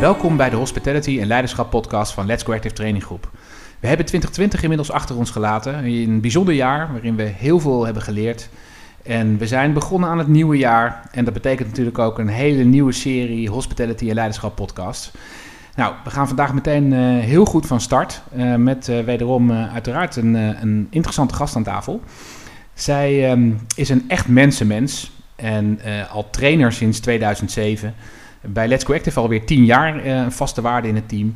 Welkom bij de Hospitality en Leiderschap podcast van Let's Go Active Training Groep. We hebben 2020 inmiddels achter ons gelaten. Een bijzonder jaar waarin we heel veel hebben geleerd. En we zijn begonnen aan het nieuwe jaar. En dat betekent natuurlijk ook een hele nieuwe serie Hospitality en Leiderschap podcast. Nou, we gaan vandaag meteen uh, heel goed van start. Uh, met uh, wederom uiteraard een, een, interessante gast aan tafel. Zij um, is een echt mensenmens. En al trainer sinds 2007 bij Let's Go Active alweer tien jaar uh, een vaste waarde in het team.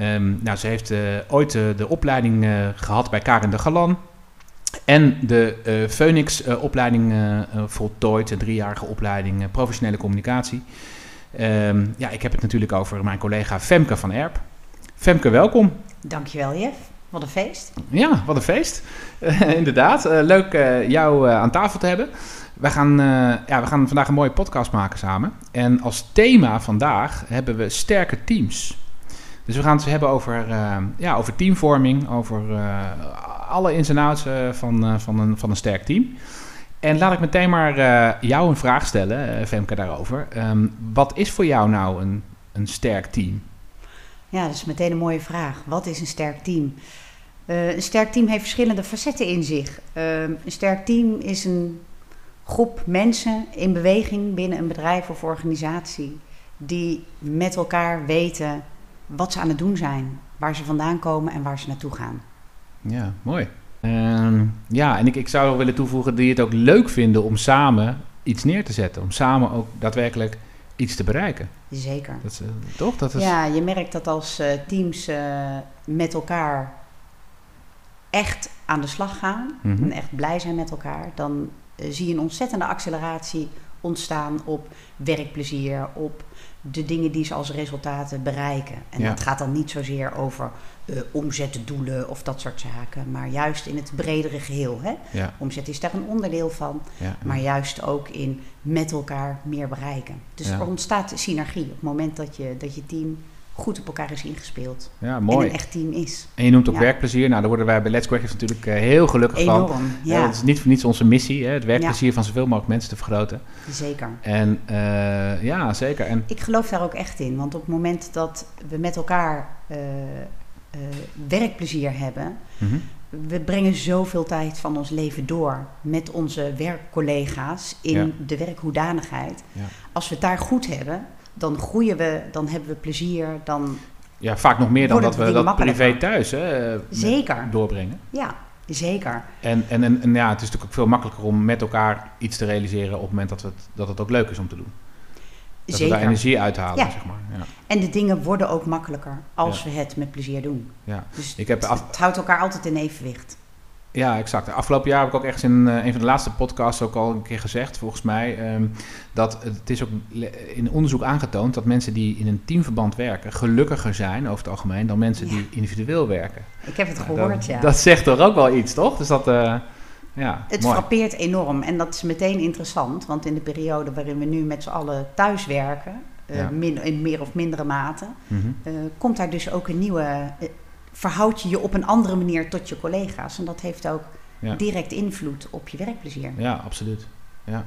Um, nou, ze heeft uh, ooit uh, de opleiding gehad bij Karen de Galan. En de Phoenix-opleiding voltooid, een driejarige opleiding professionele communicatie. Um, ja, ik heb het natuurlijk over mijn collega Femke van Erp. Femke, welkom. Dankjewel, Jeff. Wat een feest. Ja, wat een feest. inderdaad. leuk jou aan tafel te hebben. Wij gaan, uh, ja, we gaan vandaag een mooie podcast maken samen. En als thema vandaag hebben we sterke teams. Dus we gaan het hebben over, uh, ja, over teamvorming, over uh, alle ins en outs van, van, een, van een sterk team. En laat ik meteen maar jou een vraag stellen, Femke, daarover. Um, wat is voor jou nou een, een sterk team? Ja, dat is meteen een mooie vraag. Wat is een sterk team? een sterk team heeft verschillende facetten in zich. Ehm, een sterk team is een groep mensen in beweging binnen een bedrijf of organisatie die met elkaar weten wat ze aan het doen zijn, waar ze vandaan komen en waar ze naartoe gaan. Ja, mooi. Uh, ja, en ik, ik zou willen toevoegen die het ook leuk vinden om samen iets neer te zetten, om samen ook daadwerkelijk iets te bereiken. Zeker. Dat is, uh, toch? Dat is... Ja, je merkt dat als uh, teams uh, met elkaar echt aan de slag gaan mm -hmm. en echt blij zijn met elkaar, dan zie je een ontzettende acceleratie ontstaan op werkplezier, op de dingen die ze als resultaten bereiken. En ja. dat gaat dan niet zozeer over uh, omzetdoelen of dat soort zaken, maar juist in het bredere geheel. Hè? Ja. Omzet is daar een onderdeel van, ja. maar juist ook in met elkaar meer bereiken. Dus er ontstaat synergie op het moment dat je, dat je team goed op elkaar is ingespeeld. Ja, mooi. En een echt team is. En je noemt ook ja. werkplezier. Nou, daar worden wij bij Let's Active natuurlijk uh, heel gelukkig Enorm, van. ja. dat is niet voor niets onze missie, hè, het werkplezier ja. van zoveel mogelijk mensen te vergroten. Zeker. En uh, ja, zeker. En ik geloof daar ook echt in. Want op het moment dat we met elkaar uh, werkplezier hebben... Mm -hmm. We brengen zoveel tijd van ons leven door met onze werkcollega's in de werkhoedanigheid. Als we het daar goed hebben, dan groeien we, dan hebben we plezier, dan... Ja, vaak nog meer dan dat we dat privé thuis hè, zeker. doorbrengen. Ja, zeker. En, en, en, en, ja, het is natuurlijk ook veel makkelijker om met elkaar iets te realiseren op het moment dat, we het, dat het ook leuk is om te doen. Dat zeker. we daar energie uithalen, ja. zeg maar. Ja. En de dingen worden ook makkelijker als Ja. we het met plezier doen. Ja. Dus Ik heb het, af- het houdt elkaar altijd in evenwicht. Ja, exact. Afgelopen jaar heb ik ook echt in eh, een van de laatste podcasts ook al een keer gezegd, volgens mij, ehm, dat het is ook in onderzoek aangetoond dat mensen die in een teamverband werken gelukkiger zijn over het algemeen dan mensen Ja. die individueel werken. Ik heb het gehoord, dat, ja. dat zegt toch ook wel iets, toch? Dus dat, eh, ja, Het mooi. frappeert enorm en dat is meteen interessant, want in de periode waarin we nu met z'n allen thuis werken, eh, Ja. min- in meer of mindere mate, Mhm. komt daar dus ook een nieuwe. Verhoud je je op een andere manier tot je collega's. En dat heeft ook Ja. direct invloed op je werkplezier. Ja, absoluut. Ja.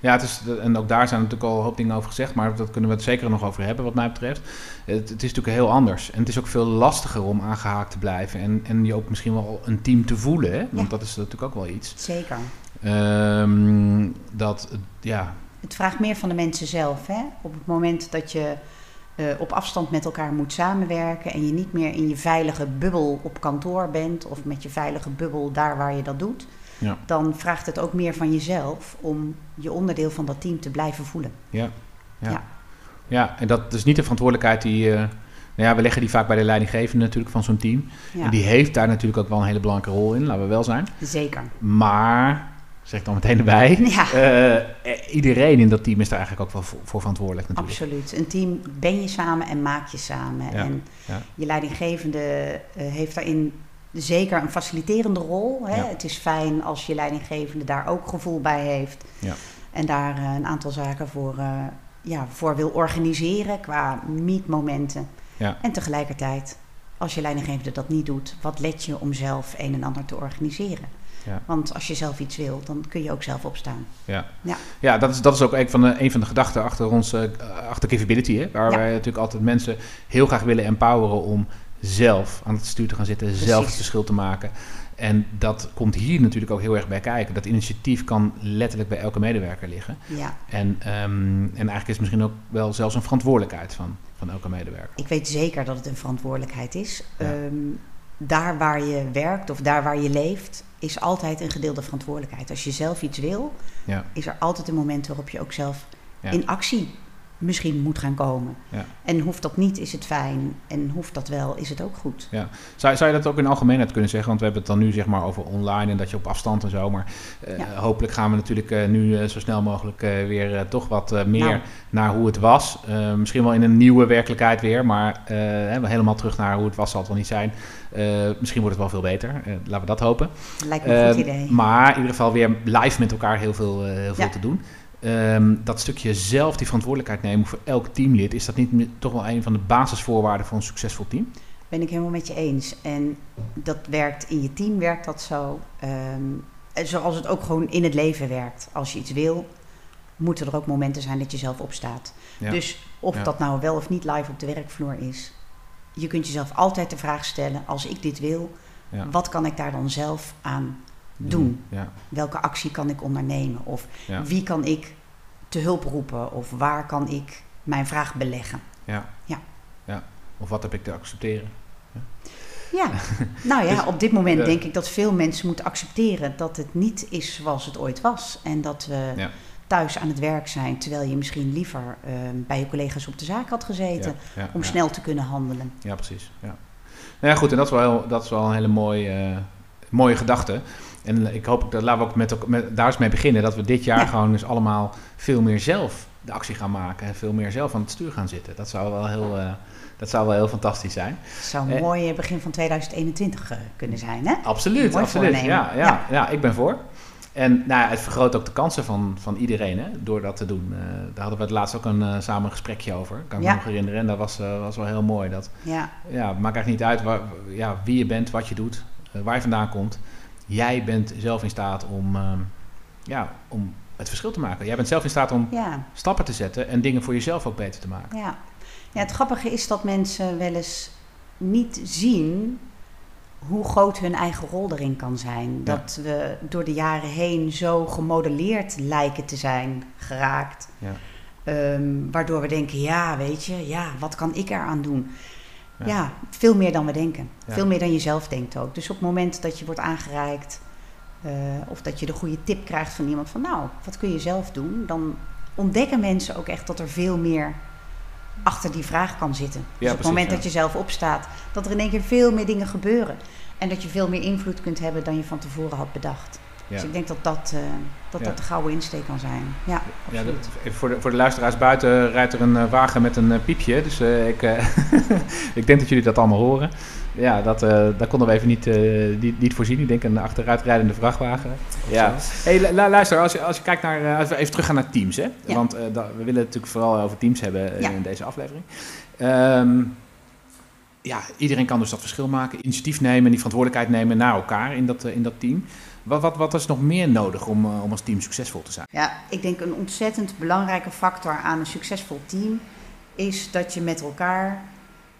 Ja, het is, en ook daar zijn natuurlijk al een hoop dingen over gezegd, maar dat kunnen we het zeker nog over hebben wat mij betreft. Het, het is natuurlijk heel anders en het is ook veel lastiger om aangehaakt te blijven en, en je ook misschien wel een team te voelen, hè? want Ja. dat is natuurlijk ook wel iets. Zeker. Ehm, dat, ja, Het vraagt meer van de mensen zelf. Hè? Op het moment dat je eh, op afstand met elkaar moet samenwerken en je niet meer in je veilige bubbel op kantoor bent of met je veilige bubbel daar waar je dat doet, Ja. dan vraagt het ook meer van jezelf om je onderdeel van dat team te blijven voelen. ja, ja. Ja. ja. en dat is niet de verantwoordelijkheid die, eh, nou ja, we leggen die vaak bij de leidinggevende natuurlijk van zo'n team. Ja, En die heeft daar natuurlijk ook wel een hele belangrijke rol in, laten we wel zijn. Zeker. Maar, zeg ik dan meteen erbij, Ja. eh, iedereen in dat team is daar eigenlijk ook wel voor, voor verantwoordelijk natuurlijk. Absoluut. Een team ben je samen en maak je samen. Ja, En ja. je leidinggevende eh, heeft daarin zeker een faciliterende rol. Hè? Het is fijn als je leidinggevende daar ook gevoel bij heeft. Ja. En daar eh, een aantal zaken voor, eh, ja, voor wil organiseren qua meetmomenten. Ja. En tegelijkertijd, als je leidinggevende dat niet doet, wat let je om zelf een en ander te organiseren? Ja. Want als je zelf iets wil, dan kun je ook zelf opstaan. Ja, ja. ja dat, is, dat is ook een van de, een van de gedachten achter ons, uh, achter Capability. Hè? Waar wij natuurlijk altijd mensen heel graag willen empoweren om zelf aan het stuur te gaan zitten, zelf het verschil te maken. En dat komt hier natuurlijk ook heel erg bij kijken. Dat initiatief kan letterlijk bij elke medewerker liggen. Ja. En, um, en eigenlijk is het misschien ook wel zelfs een verantwoordelijkheid van, van elke medewerker. Ik weet zeker dat het een verantwoordelijkheid is. Ehm, daar waar je werkt of daar waar je leeft, is altijd een gedeelde verantwoordelijkheid. Als je zelf iets wil, ja. is er altijd een moment waarop je ook zelf in actie misschien moet gaan komen. Ja. En hoeft dat niet, is het fijn. En hoeft dat wel, is het ook goed. Ja. Zou, zou je dat ook in algemeenheid kunnen zeggen? Want we hebben het dan nu zeg maar over online en dat je op afstand en zo. Maar uh, hopelijk gaan we natuurlijk uh, nu uh, zo snel mogelijk weer toch wat meer nou. naar hoe het was. misschien wel in een nieuwe werkelijkheid weer. Maar helemaal terug naar hoe het was zal het wel niet zijn. misschien wordt het wel veel beter. laten we dat hopen. Lijkt me een goed idee. Maar in ieder geval weer live met elkaar heel veel, heel veel te doen. Um, dat stukje zelf die verantwoordelijkheid nemen voor elk teamlid, is dat niet toch wel een van de basisvoorwaarden voor een succesvol team? Ben ik helemaal met je eens. En dat werkt in je team, werkt dat zo. Um, zoals het ook gewoon in het leven werkt. Als je iets wil, moeten er ook momenten zijn dat je zelf opstaat. Dus of dat nou wel of niet live op de werkvloer is, je kunt jezelf altijd de vraag stellen: als ik dit wil, ja. wat kan ik daar dan zelf aan doen? Ja. Welke actie kan ik ondernemen? Of wie kan ik te hulp roepen? Of waar kan ik mijn vraag beleggen? Ja. ja. ja. Of wat heb ik te accepteren? Ja, nou ja, dus, op dit moment denk ik dat veel mensen moeten accepteren dat het niet is zoals het ooit was. En dat we thuis aan het werk zijn, terwijl je misschien liever ehm, bij je collega's op de zaak had gezeten om snel te kunnen handelen. Ja, precies. Ja. Nou ja, goed, en dat is wel, dat is wel een hele mooie, uh, mooie gedachte. En ik hoop dat laten we ook met, met, daar eens mee beginnen. Dat we dit jaar gewoon dus allemaal veel meer zelf de actie gaan maken. En veel meer zelf aan het stuur gaan zitten. Dat zou wel heel, uh, dat zou wel heel fantastisch zijn. Het zou een eh, mooi begin van 2021 uh, kunnen zijn, hè? Absoluut, absoluut. Ja, ja, ja, ja. ik ben voor. En nou, het vergroot ook de kansen van, van iedereen hè, door dat te doen. Uh, daar hadden we het laatst ook een samen gesprekje over. Kan ik me nog herinneren. En dat was, was wel heel mooi. Dat, ja. Ja, het maakt eigenlijk niet uit waar, ja, wie je bent, wat je doet, waar je vandaan komt jij bent zelf in staat om, ehm, ja, om het verschil te maken. Jij bent zelf in staat om stappen te zetten en dingen voor jezelf ook beter te maken. Ja. ja, het grappige is dat mensen wel eens niet zien hoe groot hun eigen rol erin kan zijn. Dat we door de jaren heen zo gemodelleerd lijken te zijn geraakt. Ja. Ehm, waardoor we denken, ja, weet je, ja, wat kan ik eraan doen? Ja. veel meer dan we denken. Veel meer dan je zelf denkt ook. Dus op het moment dat je wordt aangereikt uh, of dat je de goede tip krijgt van iemand van nou, wat kun je zelf doen? Dan ontdekken mensen ook echt dat er veel meer achter die vraag kan zitten. Dus op het moment dat je zelf opstaat, dat er in één keer veel meer dingen gebeuren. En dat je veel meer invloed kunt hebben dan je van tevoren had bedacht. Dus ik denk dat dat, uh, dat, dat de gouden insteek kan zijn. Ja, ja voor, de, voor de luisteraars buiten rijdt er een uh, wagen met een uh, piepje. Dus ik, ik denk dat jullie dat allemaal horen. Ja, dat, daar konden we even niet, niet, niet voorzien. Ik denk een achteruitrijdende vrachtwagen. Ja. Hey, luister, als je, als je kijkt naar... als we even teruggaan naar Teams, hè. Want dat, we willen het natuurlijk vooral over Teams hebben in deze aflevering. Um, ja, iedereen kan dus dat verschil maken. Initiatief nemen, die verantwoordelijkheid nemen naar elkaar in dat, in dat team. Wat, wat, wat is nog meer nodig om, uh, om als team succesvol te zijn? Ja, ik denk een ontzettend belangrijke factor aan een succesvol team is dat je met elkaar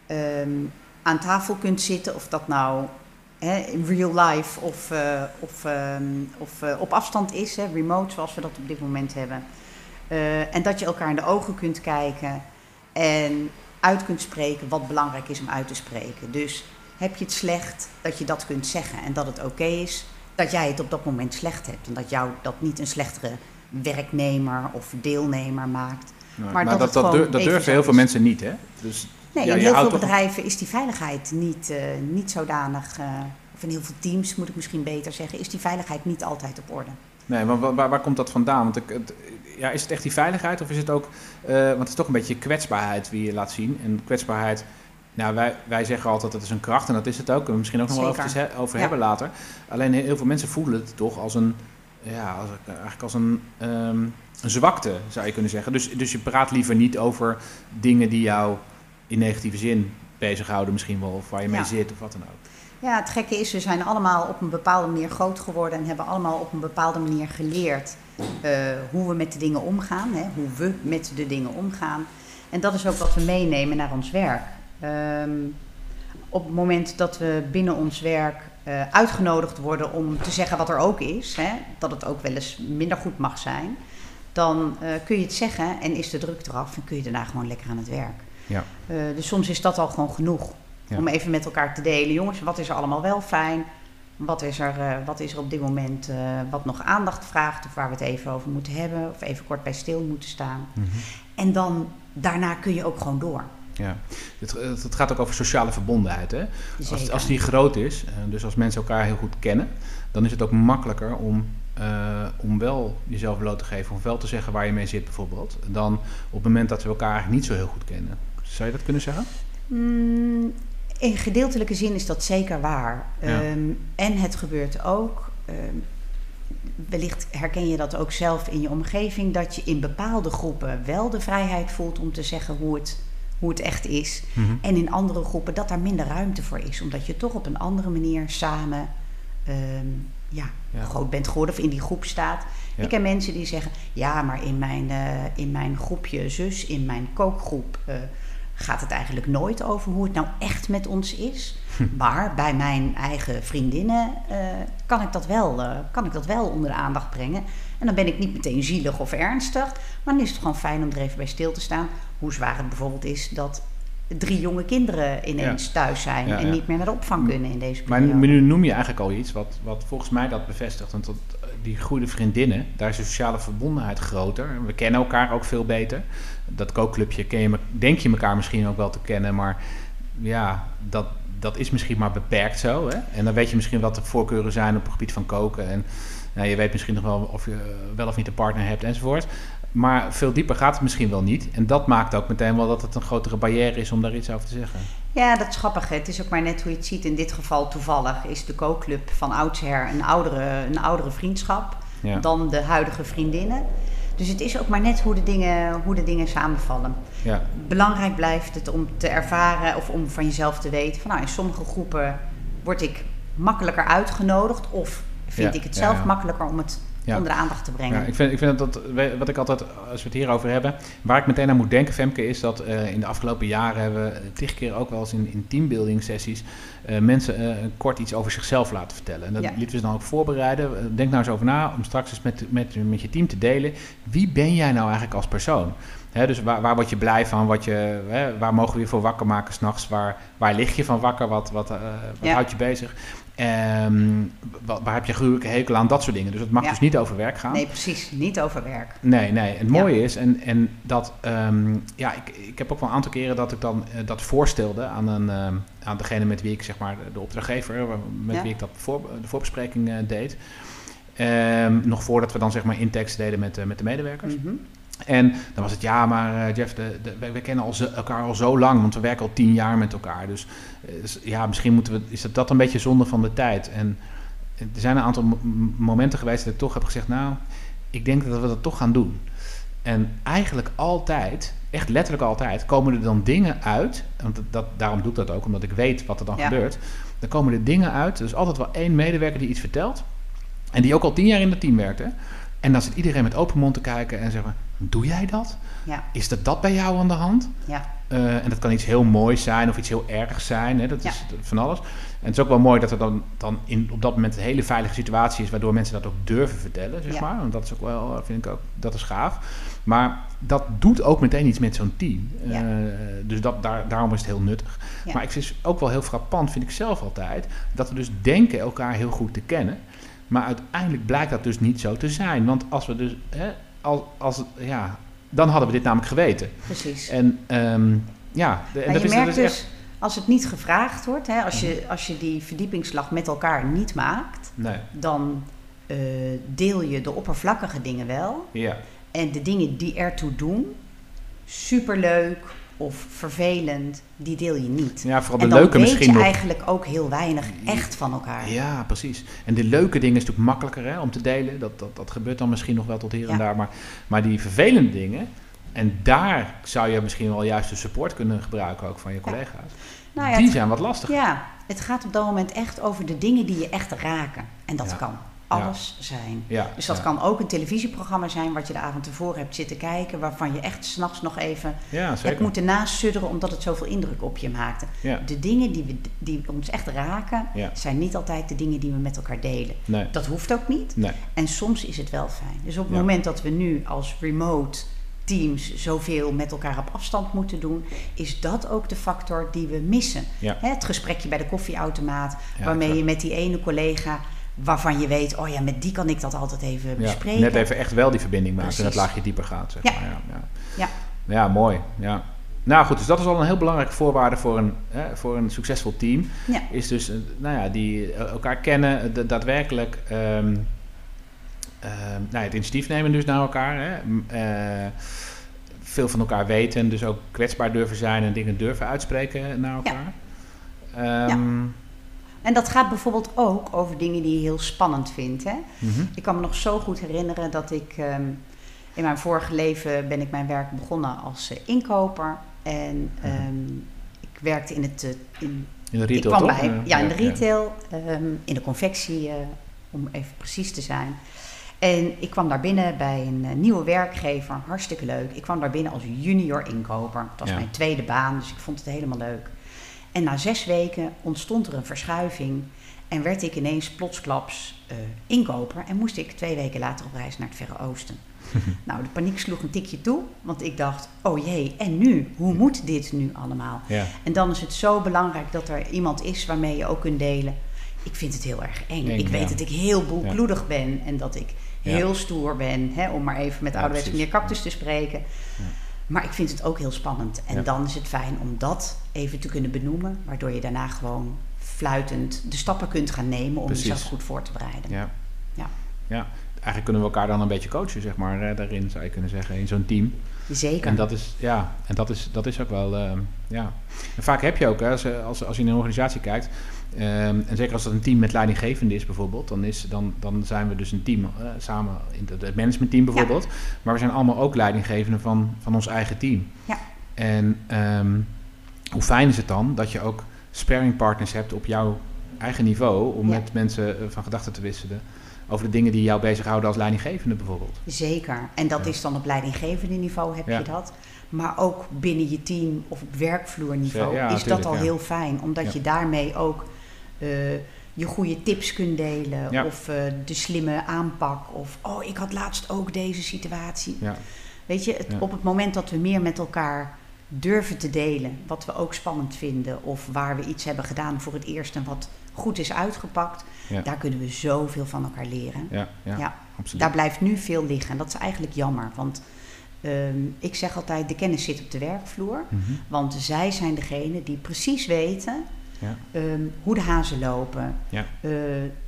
um, aan tafel kunt zitten, of dat nou hè, in real life of, uh, of, um, of uh, op afstand is, hè, remote zoals we dat op dit moment hebben. en dat je elkaar in de ogen kunt kijken en uit kunt spreken wat belangrijk is om uit te spreken. Dus heb je het slecht, dat je dat kunt zeggen en dat het oké is dat jij het op dat moment slecht hebt. En dat jou dat niet een slechtere werknemer of deelnemer maakt. maar, dat, dat, dat, dat durven heel veel mensen niet, hè? Dus, nee, in heel veel bedrijven is die veiligheid niet, uh, niet zodanig... Uh, of in heel veel teams, moet ik misschien beter zeggen... is die veiligheid niet altijd op orde. Nee, maar waar, waar, komt dat vandaan? Want ik, ja, is het echt die veiligheid of is het ook... Uh, want het is toch een beetje kwetsbaarheid wie je laat zien. En kwetsbaarheid nou, wij, wij zeggen altijd dat het is een kracht en dat is het ook. We misschien ook nog wel over, over hebben later. Alleen heel veel mensen voelen het toch als een, ja, als, eigenlijk als een, um, een zwakte, zou je kunnen zeggen. Dus, dus je praat liever niet over dingen die jou in negatieve zin bezighouden misschien wel. Of waar je mee zit of wat dan ook. Ja, het gekke is, we zijn allemaal op een bepaalde manier groot geworden en hebben allemaal op een bepaalde manier geleerd uh, hoe we met de dingen omgaan, hè, hoe we met de dingen omgaan. En dat is ook wat we meenemen naar ons werk. Um, op het moment dat we binnen ons werk uh, uitgenodigd worden om te zeggen wat er ook is, hè, dat het ook wel eens minder goed mag zijn, dan uh, kun je het zeggen en is de druk eraf en kun je daarna gewoon lekker aan het werk. Ja. Uh, dus soms is dat al gewoon genoeg ja. om even met elkaar te delen. Jongens, wat is er allemaal wel fijn? Wat is er, wat is er op dit moment wat nog aandacht vraagt of waar we het even over moeten hebben of even kort bij stil moeten staan? Mm -hmm. En dan daarna kun je ook gewoon door. Ja, het, het, gaat ook over sociale verbondenheid. Hè? Als, als die groot is, dus als mensen elkaar heel goed kennen, dan is het ook makkelijker om uh, om wel jezelf bloot te geven, of wel te zeggen waar je mee zit bijvoorbeeld, dan op het moment dat we elkaar eigenlijk niet zo heel goed kennen. Zou je dat kunnen zeggen? Mm, in gedeeltelijke zin is dat zeker waar. Ja. Um, en het gebeurt ook, um, wellicht herken je dat ook zelf in je omgeving, dat je in bepaalde groepen wel de vrijheid voelt om te zeggen hoe het, hoe het echt is. Mm -hmm. En in andere groepen dat daar minder ruimte voor is, omdat je toch op een andere manier samen. Um, ja, ja, groot bent geworden of in die groep staat. Ik ken mensen die zeggen: ja, maar in mijn, uh, in mijn groepje zus, in mijn kookgroep, uh, gaat het eigenlijk nooit over hoe het nou echt met ons is. Hm. Maar bij mijn eigen vriendinnen uh, kan, ik dat wel, kan ik dat wel onder de aandacht brengen. En dan ben ik niet meteen zielig of ernstig, maar dan is het gewoon fijn om er even bij stil te staan. Hoe zwaar het bijvoorbeeld is dat drie jonge kinderen ineens thuis zijn en niet meer naar de opvang kunnen in deze periode. Maar nu noem je eigenlijk al iets wat, wat volgens mij dat bevestigt. Want dat, die goede vriendinnen, daar is de sociale verbondenheid groter. We kennen elkaar ook veel beter. Dat kookclubje ken je, denk je elkaar misschien ook wel te kennen, maar ja, dat, dat is misschien maar beperkt zo. Hè? En dan weet je misschien wat de voorkeuren zijn op het gebied van koken. En nou, je weet misschien nog wel of je wel of niet een partner hebt enzovoort. Maar veel dieper gaat het misschien wel niet. En dat maakt ook meteen wel dat het een grotere barrière is om daar iets over te zeggen. Ja, dat is grappig. Het is ook maar net hoe je het ziet. In dit geval toevallig is de kookclub van oudsher een oudere, een oudere vriendschap dan de huidige vriendinnen. Dus het is ook maar net hoe de dingen, hoe de dingen samenvallen. Ja. Belangrijk blijft het om te ervaren of om van jezelf te weten van nou, in sommige groepen word ik makkelijker uitgenodigd of vind ik het zelf makkelijker om het ja. onder de aandacht te brengen. Ja, ik vind, ik vind dat, wat ik altijd, als we het hierover hebben, waar ik meteen aan moet denken, Femke, is dat uh, in de afgelopen jaren hebben we tig keer ook wel eens in, in teambuilding sessies uh, mensen uh, kort iets over zichzelf laten vertellen. En dat ja. lieten we ze dan ook voorbereiden. Denk nou eens over na om straks eens met, met, met je team te delen. Wie ben jij nou eigenlijk als persoon? He, dus waar, waar word je blij van? Wat je, he, waar mogen we je voor wakker maken s'nachts? Waar, waar lig je van wakker? Wat, wat, uh, wat ja. houdt je bezig? Um, waar heb je gruwelijke hekel aan? Dat soort dingen. Dus het mag ja. dus niet over werk gaan. Nee, precies. Niet over werk. Nee, nee. Het mooie ja. is, en, en dat... Um, ja, ik, ik heb ook wel een aantal keren dat ik dan uh, dat voorstelde aan, een, uh, aan degene met wie ik, zeg maar, de opdrachtgever... met ja. wie ik dat voor, de voorbespreking uh, deed. Um, nog voordat we dan, zeg maar, intekst deden met, met de medewerkers. Mm -hmm. En dan was het ja, maar uh, Jeff, de, kennen al elkaar al zo lang, want we werken al tien jaar met elkaar. Dus uh, ja, misschien moeten we, is dat, dat een beetje zonde van de tijd. En er zijn een aantal momenten geweest dat ik toch heb gezegd, nou, ik denk dat we dat toch gaan doen. En eigenlijk altijd, echt letterlijk altijd, komen er dan dingen uit. Want dat, daarom doe ik dat ook, omdat ik weet wat er dan ja. gebeurt. Dan komen er dingen uit. Er is altijd wel één medewerker die iets vertelt. En die ook al tien jaar in het team werkte. En dan zit iedereen met open mond te kijken en zeggen: Doe jij dat? Ja. Is dat dat bij jou aan de hand? Ja. Uh, en dat kan iets heel moois zijn of iets heel ergs zijn. Hè? Dat ja. is van alles. En het is ook wel mooi dat er dan, dan in, op dat moment een hele veilige situatie is, waardoor mensen dat ook durven vertellen, zeg ja. maar. Want dat is ook wel, vind ik ook, dat is gaaf. Maar dat doet ook meteen iets met zo'n team. Ja. Uh, dus dat, daar, daarom is het heel nuttig. Ja. Maar ik vind het ook wel heel frappant, vind ik zelf altijd, dat we dus denken elkaar heel goed te kennen. Maar uiteindelijk blijkt dat dus niet zo te zijn. Want als we dus, hè, als, als, ja, dan hadden we dit namelijk geweten. Precies. En um, ja, de, en dat je is, merkt dat is dus, als het niet gevraagd wordt, hè, als, je, als je die verdiepingsslag met elkaar niet maakt, nee. dan uh, deel je de oppervlakkige dingen wel. Ja. En de dingen die ertoe doen, superleuk, of vervelend, die deel je niet. Ja, vooral de en dan leuke weet misschien je nog. eigenlijk ook heel weinig echt van elkaar. Ja, precies. En de leuke dingen is natuurlijk makkelijker hè, om te delen. Dat, dat, dat gebeurt dan misschien nog wel tot hier ja. en daar. Maar, maar die vervelende dingen, en daar zou je misschien wel juist de support kunnen gebruiken ook van je collega's. Ja. Nou ja, die zijn wat lastiger. Ja, Het gaat op dat moment echt over de dingen die je echt raken. En dat kan alles zijn. Ja, dus dat kan ook een televisieprogramma zijn wat je de avond tevoren hebt zitten kijken, waarvan je echt s'nachts nog even ja, hebt moeten nasudderen omdat het zoveel indruk op je maakte. De dingen die, we, die ons echt raken, zijn niet altijd de dingen die we met elkaar delen. Nee. Dat hoeft ook niet. Nee. En soms is het wel fijn. Dus op het moment dat we nu als remote teams zoveel met elkaar op afstand moeten doen, is dat ook de factor die we missen. Het gesprekje bij de koffieautomaat, waarmee je met die ene collega waarvan je weet, oh ja, met die kan ik dat altijd even bespreken. net even echt wel die verbinding maken en het laagje dieper gaat. Zeg ja. Maar. Ja, ja. ja. ja mooi. Ja. Nou goed, dus dat is al een heel belangrijke voorwaarde voor een, hè, voor een succesvol team. Ja. Is dus, eh, nou ja, die elkaar kennen, daadwerkelijk um, nou, het initiatief nemen dus naar elkaar. Hè. Uh, veel van elkaar weten, dus ook kwetsbaar durven zijn en dingen durven uitspreken naar elkaar. Ja. Um, en dat gaat bijvoorbeeld ook over dingen die je heel spannend vindt. Hè? Mhm. Ik kan me nog zo goed herinneren dat ik um, in mijn vorige leven ben ik mijn werk begonnen als uh, inkoper. En um, ik werkte in het. Uh, in, in, de retail, ik kwam bij, ja, in de retail, um, in de confectie, uh, om even precies te zijn. En ik kwam daar binnen bij een nieuwe werkgever, hartstikke leuk. Ik kwam daar binnen als junior inkoper. Dat was mijn tweede baan, dus ik vond het helemaal leuk. En na zes weken ontstond er een verschuiving en werd ik ineens plotsklaps uh, inkoper en moest ik twee weken later op reis naar het Verre Oosten. nou, de paniek sloeg een tikje toe, want ik dacht, oh jee, en nu? Hoe moet dit nu allemaal? Ja. En dan is het zo belangrijk dat er iemand is waarmee je ook kunt delen. Ik vind het heel erg eng. ik weet dat ik heel boelkloedig ben en dat ik heel stoer ben, hè, om maar even met ouderwets meneer Cactus te spreken. Maar ik vind het ook heel spannend. En dan is het fijn om dat even te kunnen benoemen, waardoor je daarna gewoon fluitend de stappen kunt gaan nemen om jezelf goed voor te bereiden. Ja. Ja. ja, eigenlijk kunnen we elkaar dan een beetje coachen, zeg maar, eh, daarin zou je kunnen zeggen, in zo'n team. Zeker. En dat is, ja, en dat is, dat is ook wel, uh, ja. En vaak heb je ook, hè, als, als, als je in een organisatie kijkt, Ehm, en zeker als dat een team met leidinggevende is bijvoorbeeld, dan, is, dan, dan zijn we dus een team uh, samen, in het managementteam bijvoorbeeld. Maar we zijn allemaal ook leidinggevenden van, van ons eigen team. Ja. En um, hoe fijn is het dan dat je ook sparringpartners hebt op jouw eigen niveau om met mensen uh, van gedachten te wisselen over de dingen die jou bezighouden als leidinggevende bijvoorbeeld. Zeker. En dat is dan op leidinggevende niveau heb je dat. Maar ook binnen je team of op werkvloerniveau is dat al heel fijn. Omdat je daarmee ook je goede tips kunt delen. Of uh, de slimme aanpak. Of, oh, ik had laatst ook deze situatie. Ja. Weet je, het, op het moment dat we meer met elkaar durven te delen. Wat we ook spannend vinden. Of waar we iets hebben gedaan voor het eerst en wat goed is uitgepakt. Daar kunnen we zoveel van elkaar leren. Ja, ja, absoluut. Daar blijft nu veel liggen. En dat is eigenlijk jammer. Want um, ik zeg altijd, de kennis zit op de werkvloer. Mm -hmm. Want zij zijn degene die precies weten. Um, hoe de hazen lopen, ja. uh,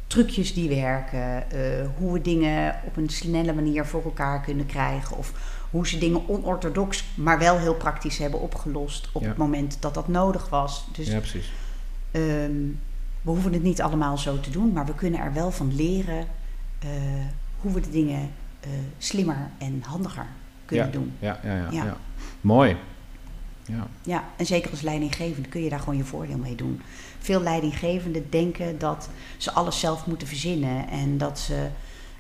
trucjes die werken, uh, hoe we dingen op een snelle manier voor elkaar kunnen krijgen. Of hoe ze dingen onorthodox, maar wel heel praktisch hebben opgelost op het moment dat dat nodig was. Dus, ja, precies. Um, we hoeven het niet allemaal zo te doen, maar we kunnen er wel van leren uh, hoe we de dingen slimmer en handiger kunnen ja. doen. Ja, ja, ja, ja. mooi. Ja. ja, en zeker als leidinggevende kun je daar gewoon je voordeel mee doen. Veel leidinggevenden denken dat ze alles zelf moeten verzinnen en dat ze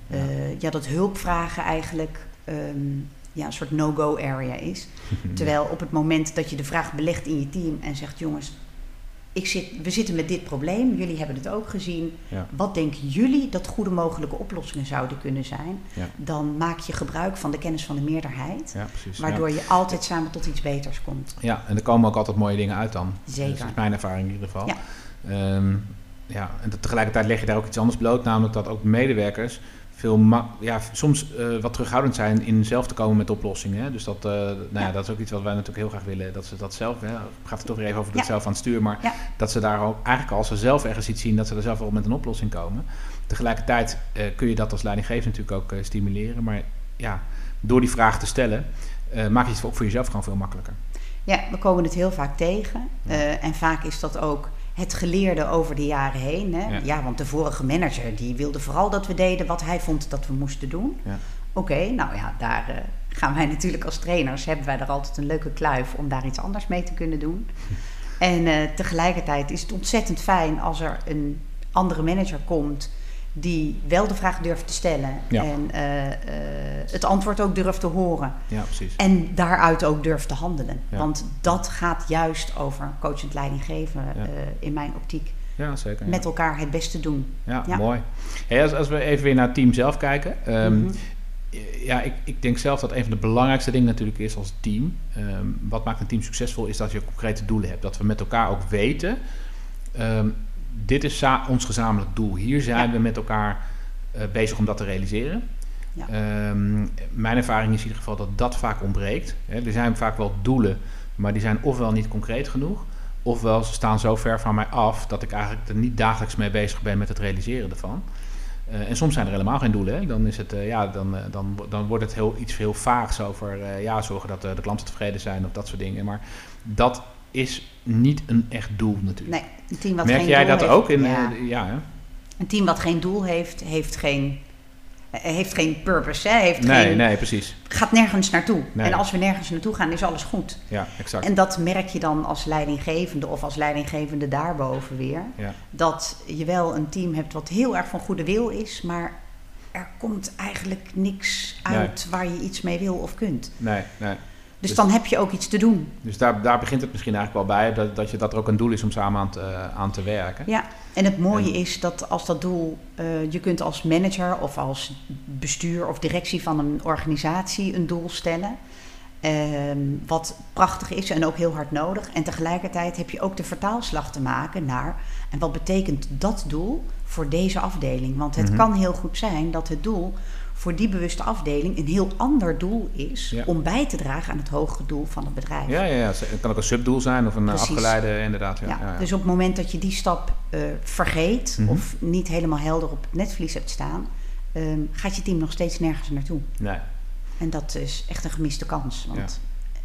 ja, uh, ja dat hulpvragen eigenlijk um, ja, een soort no-go area is. Terwijl op het moment dat je de vraag belegt in je team en zegt: jongens, ik zit, we zitten met dit probleem, jullie hebben het ook gezien. Ja. Wat denken jullie dat goede mogelijke oplossingen zouden kunnen zijn? Ja. Dan maak je gebruik van de kennis van de meerderheid, ja, precies, waardoor je altijd samen tot iets beters komt. Ja, en er komen ook altijd mooie dingen uit dan. Zeker. Dat is mijn ervaring in ieder geval. Ja. Um, ja, en tegelijkertijd leg je daar ook iets anders bloot, namelijk dat ook medewerkers veel ja, soms uh, wat terughoudend zijn in zelf te komen met oplossingen. Hè? Dus dat, uh, nou ja. ja. dat is ook iets wat wij natuurlijk heel graag willen. Dat ze dat zelf, hè, ik ga het toch weer even over dat zelf aan het stuur, maar dat ze daar ook eigenlijk als ze zelf ergens iets zien, dat ze er zelf wel met een oplossing komen. Tegelijkertijd uh, kun je dat als leidinggever natuurlijk ook stimuleren, maar ja, door die vraag te stellen, maak je het ook voor jezelf gewoon veel makkelijker. Ja, we komen het heel vaak tegen en vaak is dat ook het geleerde over de jaren heen. Hè? Ja. ja. want de vorige manager die wilde vooral dat we deden wat hij vond dat we moesten doen. Ja. Oké, okay, nou ja, daar uh, gaan wij natuurlijk als trainers, hebben wij er altijd een leuke kluif om daar iets anders mee te kunnen doen. En uh, tegelijkertijd is het ontzettend fijn als er een andere manager komt die wel de vraag durft te stellen en uh, uh, het antwoord ook durft te horen. Ja, precies. En daaruit ook durft te handelen. Want dat gaat juist over coachend leidinggeven ja. in mijn optiek. Ja, zeker. Met elkaar het beste doen. Ja, mooi. Hey, als, als, we even weer naar het team zelf kijken. Um, mm -hmm. Ja, ik, ik denk zelf dat een van de belangrijkste dingen natuurlijk is als team. Um, wat maakt een team succesvol is dat je concrete doelen hebt. Dat we met elkaar ook weten. Um, dit is ons gezamenlijk doel. Hier zijn ja. we met elkaar uh, bezig om dat te realiseren. Ja. Um, mijn ervaring is in ieder geval dat dat vaak ontbreekt. Hè, er zijn vaak wel doelen, maar die zijn ofwel niet concreet genoeg, ofwel ze staan zo ver van mij af dat ik eigenlijk er niet dagelijks mee bezig ben met het realiseren ervan. Uh, en soms zijn er helemaal geen doelen. Hè. Dan, is het, uh, ja, dan, uh, dan, dan wordt het heel, iets heel vaags over ja, zorgen dat de klanten tevreden zijn of dat soort dingen. Maar dat is niet een echt doel natuurlijk. Nee, een team wat Merk geen jij doel dat heeft, ook? In, ja. ja hè? Een team wat geen doel heeft, heeft geen, heeft geen purpose. Hè? Heeft Nee, geen, nee, precies. gaat nergens naartoe. Nee. En als we nergens naartoe gaan, is alles goed. Ja, exact. En dat merk je dan als leidinggevende of als leidinggevende daarboven weer. Ja. Dat je wel een team hebt wat heel erg van goede wil is, maar er komt eigenlijk niks uit waar je iets mee wil of kunt. Nee, nee. Dus, Dus- dan heb je ook iets te doen. Dus daar, daar begint het misschien eigenlijk wel bij, dat, dat, je, dat er ook een doel is om samen aan te, aan te werken. Ja, en het mooie En- is dat als dat doel, eh, je kunt als manager of als bestuur of directie van een organisatie een doel stellen. ehm, wat prachtig is en ook heel hard nodig. En tegelijkertijd heb je ook de vertaalslag te maken naar. En wat betekent dat doel voor deze afdeling? Want het Mhm. kan heel goed zijn dat het doel voor die bewuste afdeling een heel ander doel is. Ja. om bij te dragen aan het hogere doel van het bedrijf. Ja, ja, ja. Het kan ook een subdoel zijn of een eh, Precies. afgeleide, inderdaad. Ja, Ja. Dus op het moment dat je die stap eh, vergeet Mhm. of niet helemaal helder op het netvlies hebt staan, ehm, gaat je team nog steeds nergens naartoe. Nee. En dat is echt een gemiste kans. Want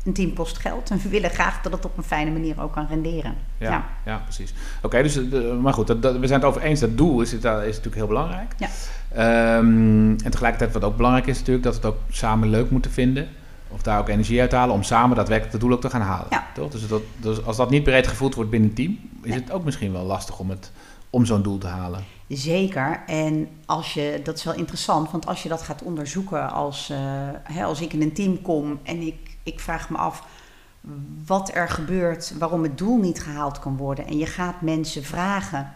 een team kost geld en we willen graag dat het op een fijne manier ook kan renderen. Ja, ja. precies. Oké, dus, eh, maar goed, dat, dat- we zijn het over eens. Dat doel is, is natuurlijk heel belangrijk. Ja. Ehm, en tegelijkertijd wat ook belangrijk is natuurlijk, dat we het ook samen leuk moeten vinden. Of daar ook energie uit halen om samen daadwerkelijk het doel ook te gaan halen. Ja. Toch? Dus, dat, dus als dat niet breed gevoeld wordt binnen een team, is Nee. het ook misschien wel lastig om, het, om zo'n doel te halen. Zeker. En als je, dat is wel interessant, want als je dat gaat onderzoeken als, eh, hè, als ik in een team kom en ik, ik vraag me af wat er gebeurt, waarom het doel niet gehaald kan worden. En je gaat mensen vragen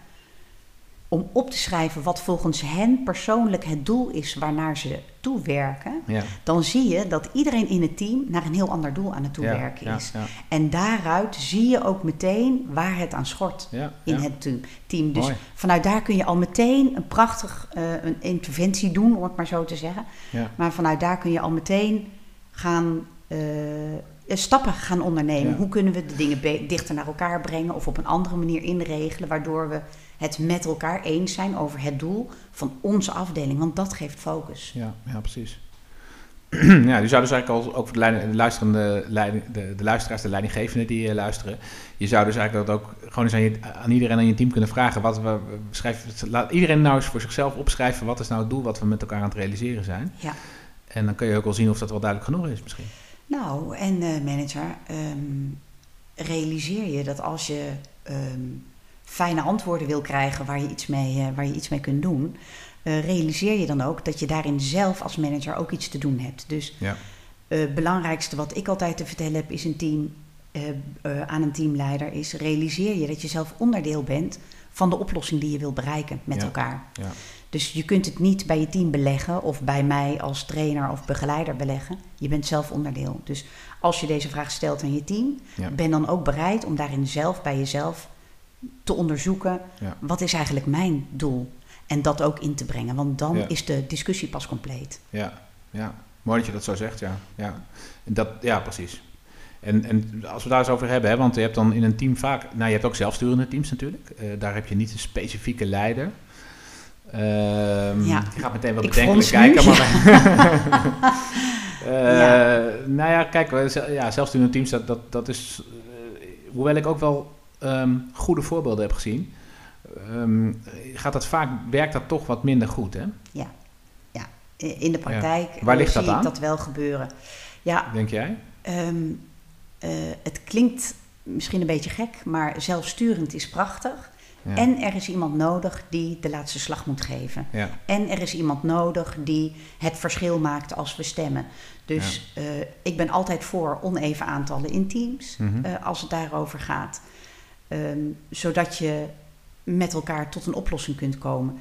om op te schrijven wat volgens hen persoonlijk het doel is waarnaar ze toewerken. Ja. Dan zie je dat iedereen in het team naar een heel ander doel aan het toewerken ja, is. Ja, En daaruit zie je ook meteen waar het aan schort in het team-. Dus Mooi. vanuit daar kun je al meteen een prachtig eh, een interventie doen, om het maar zo te zeggen. Maar vanuit daar kun je al meteen gaan eh, stappen gaan ondernemen. Ja. Hoe kunnen we de dingen dichter naar elkaar brengen of op een andere manier inregelen, waardoor we het met elkaar eens zijn over het doel van onze afdeling. Want dat geeft focus. Ja, ja precies. ja, die zouden dus eigenlijk als, ook voor de, leiding- de luisterende leiding, de, de luisteraars, de leidinggevenden die eh, luisteren, je zou dus eigenlijk dat ook gewoon eens aan, je, aan iedereen aan je team kunnen vragen. Wat we, we schrijven, laat iedereen nou eens voor zichzelf opschrijven. Wat is nou het doel wat we met elkaar aan het realiseren zijn? Ja. En dan kun je ook wel zien of dat wel duidelijk genoeg is misschien. Nou, en eh, manager, ehm, realiseer je dat als je ehm, fijne antwoorden wil krijgen waar je iets mee, eh, waar je iets mee kunt doen, eh, realiseer je dan ook dat je daarin zelf als manager ook iets te doen hebt. Dus Ja. het belangrijkste wat ik altijd te vertellen heb is een team, aan een teamleider is realiseer je dat je zelf onderdeel bent van de oplossing die je wil bereiken met Ja. elkaar. Ja. Dus je kunt het niet bij je team beleggen of bij mij als trainer of begeleider beleggen. Je bent zelf onderdeel. Dus als je deze vraag stelt aan je team, Ja. ben dan ook bereid om daarin zelf bij jezelf te onderzoeken Ja. wat is eigenlijk mijn doel. En dat ook in te brengen, want dan Ja. is de discussie pas compleet. Ja, ja. Mooi dat je dat zo zegt, ja. Ja, dat, ja precies. En, en als we daar eens over hebben, hè, want je hebt dan in een team vaak... Nou, je hebt ook zelfsturende teams natuurlijk. Eh, daar heb je niet een specifieke leider. Ehm Ja. Je gaat meteen wel Ik bedenkelijk kijken. Maar, Eh, Ja. Nou ja, kijk, we- zel- ja, zelfsturende teams, dat, dat, dat is... eh, hoewel ik ook wel ehm, goede voorbeelden heb gezien... ehm, gaat dat vaak, werkt dat toch wat minder goed, hè? In de praktijk Waar eh, ligt zie dat ik aan? dat wel gebeuren. Ja, Denk jij? Ehm, eh, het klinkt misschien een beetje gek, maar zelfsturend is prachtig. En er is iemand nodig die de laatste slag moet geven. Ja. En er is iemand nodig die het verschil maakt als we stemmen. Dus eh, ik ben altijd voor oneven aantallen in teams Mhm. eh, als het daarover gaat. Ehm, zodat je met elkaar tot een oplossing kunt komen.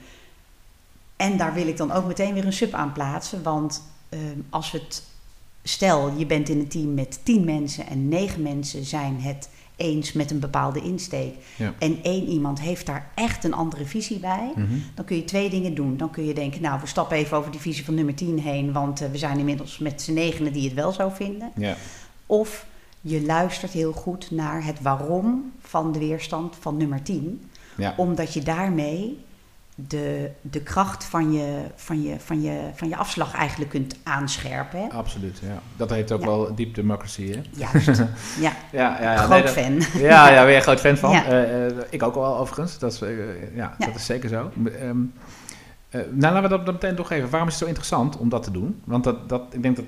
En daar wil ik dan ook meteen weer een sub aan plaatsen. Want ehm, als het. Stel, je bent in een team met tien mensen en negen mensen zijn het eens met een bepaalde insteek. Ja. En één iemand heeft daar echt een andere visie bij. Mhm. Dan kun je twee dingen doen. Dan kun je denken, nou, we stappen even over die visie van nummer 10 heen, want eh, we zijn inmiddels met z'n negenen die het wel zo vinden. Ja. Of je luistert heel goed naar het waarom van de weerstand van nummer 10, Ja. omdat je daarmee de, de kracht van je, van, je, van, je, van je afslag eigenlijk kunt aanscherpen. Hè? Absoluut, ja. Dat heet ook Ja. wel deep democracy, hè? Juist, ja. Ja, ja, ja. Groot nee, dat- fan. Ja, ja, ben je een groot fan van. Eh, eh, ik ook wel, overigens. Dat is, eh, ja, dat is zeker zo. Ehm, eh, nou, laten we dat dan meteen doorgeven. Waarom is het zo interessant om dat te doen? Want dat, dat, ik denk dat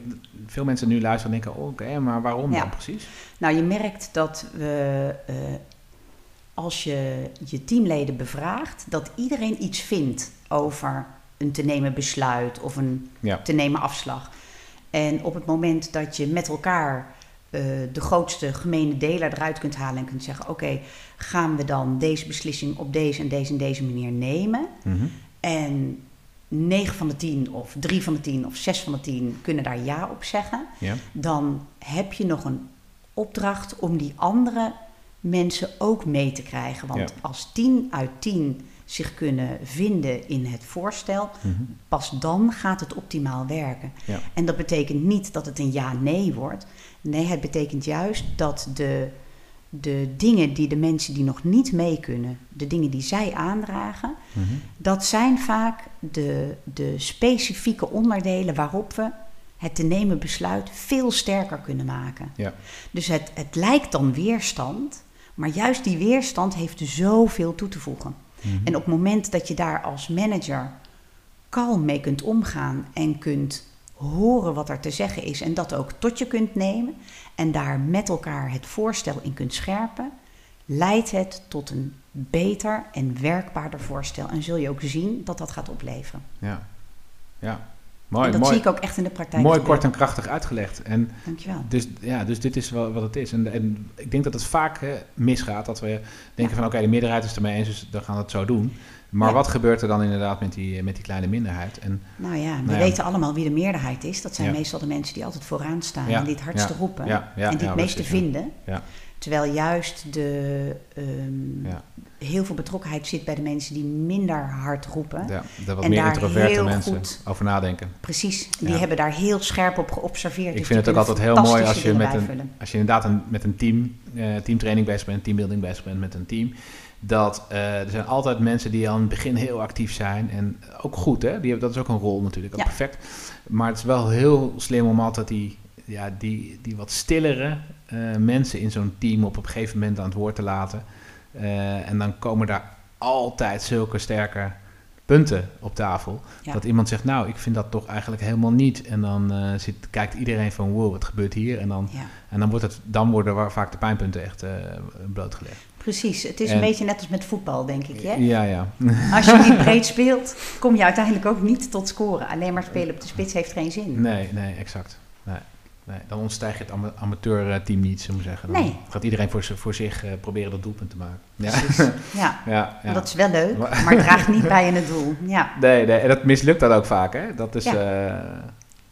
veel mensen nu luisteren en denken... oh, oké, maar waarom dan precies? Nou, je merkt dat we, als je je teamleden bevraagt, dat iedereen iets vindt over een te nemen besluit of een Ja. te nemen afslag. En op het moment dat je met elkaar eh, de grootste gemene deler eruit kunt halen en kunt zeggen: Oké, gaan we dan deze beslissing op deze en deze en deze manier nemen? Mhm. En 9 van de 10 of 3 van de 10 of 6 van de 10 kunnen daar ja op zeggen Ja. dan heb je nog een opdracht om die andere mensen ook mee te krijgen. Want Ja. als 10 uit 10 zich kunnen vinden in het voorstel, Mhm. pas dan gaat het optimaal werken. Ja. En dat betekent niet dat het een ja-nee wordt. Nee, het betekent juist dat de, de dingen die de mensen die nog niet mee kunnen, de dingen die zij aandragen, Mhm. dat zijn vaak de, de specifieke onderdelen waarop we het te nemen besluit veel sterker kunnen maken. Ja. Dus het, het lijkt dan weerstand, maar juist die weerstand heeft zoveel toe te voegen. Mhm. En op het moment dat je daar als manager kalm mee kunt omgaan en kunt horen wat er te zeggen is en dat ook tot je kunt nemen en daar met elkaar het voorstel in kunt scherpen, leidt het tot een beter en werkbaarder voorstel. En zul je ook zien dat dat gaat opleveren. Ja. Ja. Mooi, en dat mooi. zie ik ook echt in de praktijk. Mooi, gebeuren. kort en krachtig uitgelegd. En Dankjewel. Dus, ja, dus dit is wel wat het is. En, en ik denk dat het vaak misgaat. Dat we denken van oké, de meerderheid is het ermee eens, dus dan gaan we het zo doen. Maar Ja. wat gebeurt er dan inderdaad met die, met die kleine minderheid? En Nou ja, we Nou ja. weten allemaal wie de meerderheid is. Dat zijn meestal de mensen die altijd vooraan staan en die het hardste roepen en die ja, het meeste vinden. Terwijl juist de, ehm, Ja. heel veel betrokkenheid zit bij de mensen die minder hard roepen. ja, daar wat En meer daar introverte heel mensen goed- over nadenken. Precies, die Ja. hebben daar heel scherp op geobserveerd. Ik Dus vind het ook altijd heel mooi als je met een, als je inderdaad een, met een team, eh, teamtraining bezig bent, teambuilding bezig bent met een team. Dat eh, er zijn altijd mensen die aan het begin heel actief zijn. En ook goed, hè? Die hebben, dat is ook een rol natuurlijk, ook perfect. Maar het is wel heel slim om altijd die, ja, die, die wat stillere eh, mensen in zo'n team op een gegeven moment aan het woord te laten. Eh, en dan komen daar altijd zulke sterke punten op tafel. Ja. Dat iemand zegt, nou, ik vind dat toch eigenlijk helemaal niet. En dan eh, zit, kijkt iedereen van, wow, wat gebeurt hier? En dan, Ja, en dan, wordt het, dan worden vaak de pijnpunten echt blootgelegd. precies. Het is En- een beetje net als met voetbal, denk ik. Hè? Ja, ja. Als je niet breed speelt, kom je uiteindelijk ook niet tot scoren. Alleen maar spelen op de spits heeft geen zin. Nee, nee, exact. Nee, nee. Dan ontstijg je het ama- amateurteam niet, zullen we zeggen. Dan Nee. gaat iedereen voor, voor zich eh, proberen dat doelpunt te maken. Ja, Precies. Ja, ja, ja. dat is wel leuk, Maar- het draagt niet bij in het doel. Ja, Nee, nee, en dat mislukt dat ook vaak, hè? Dat is... Ja.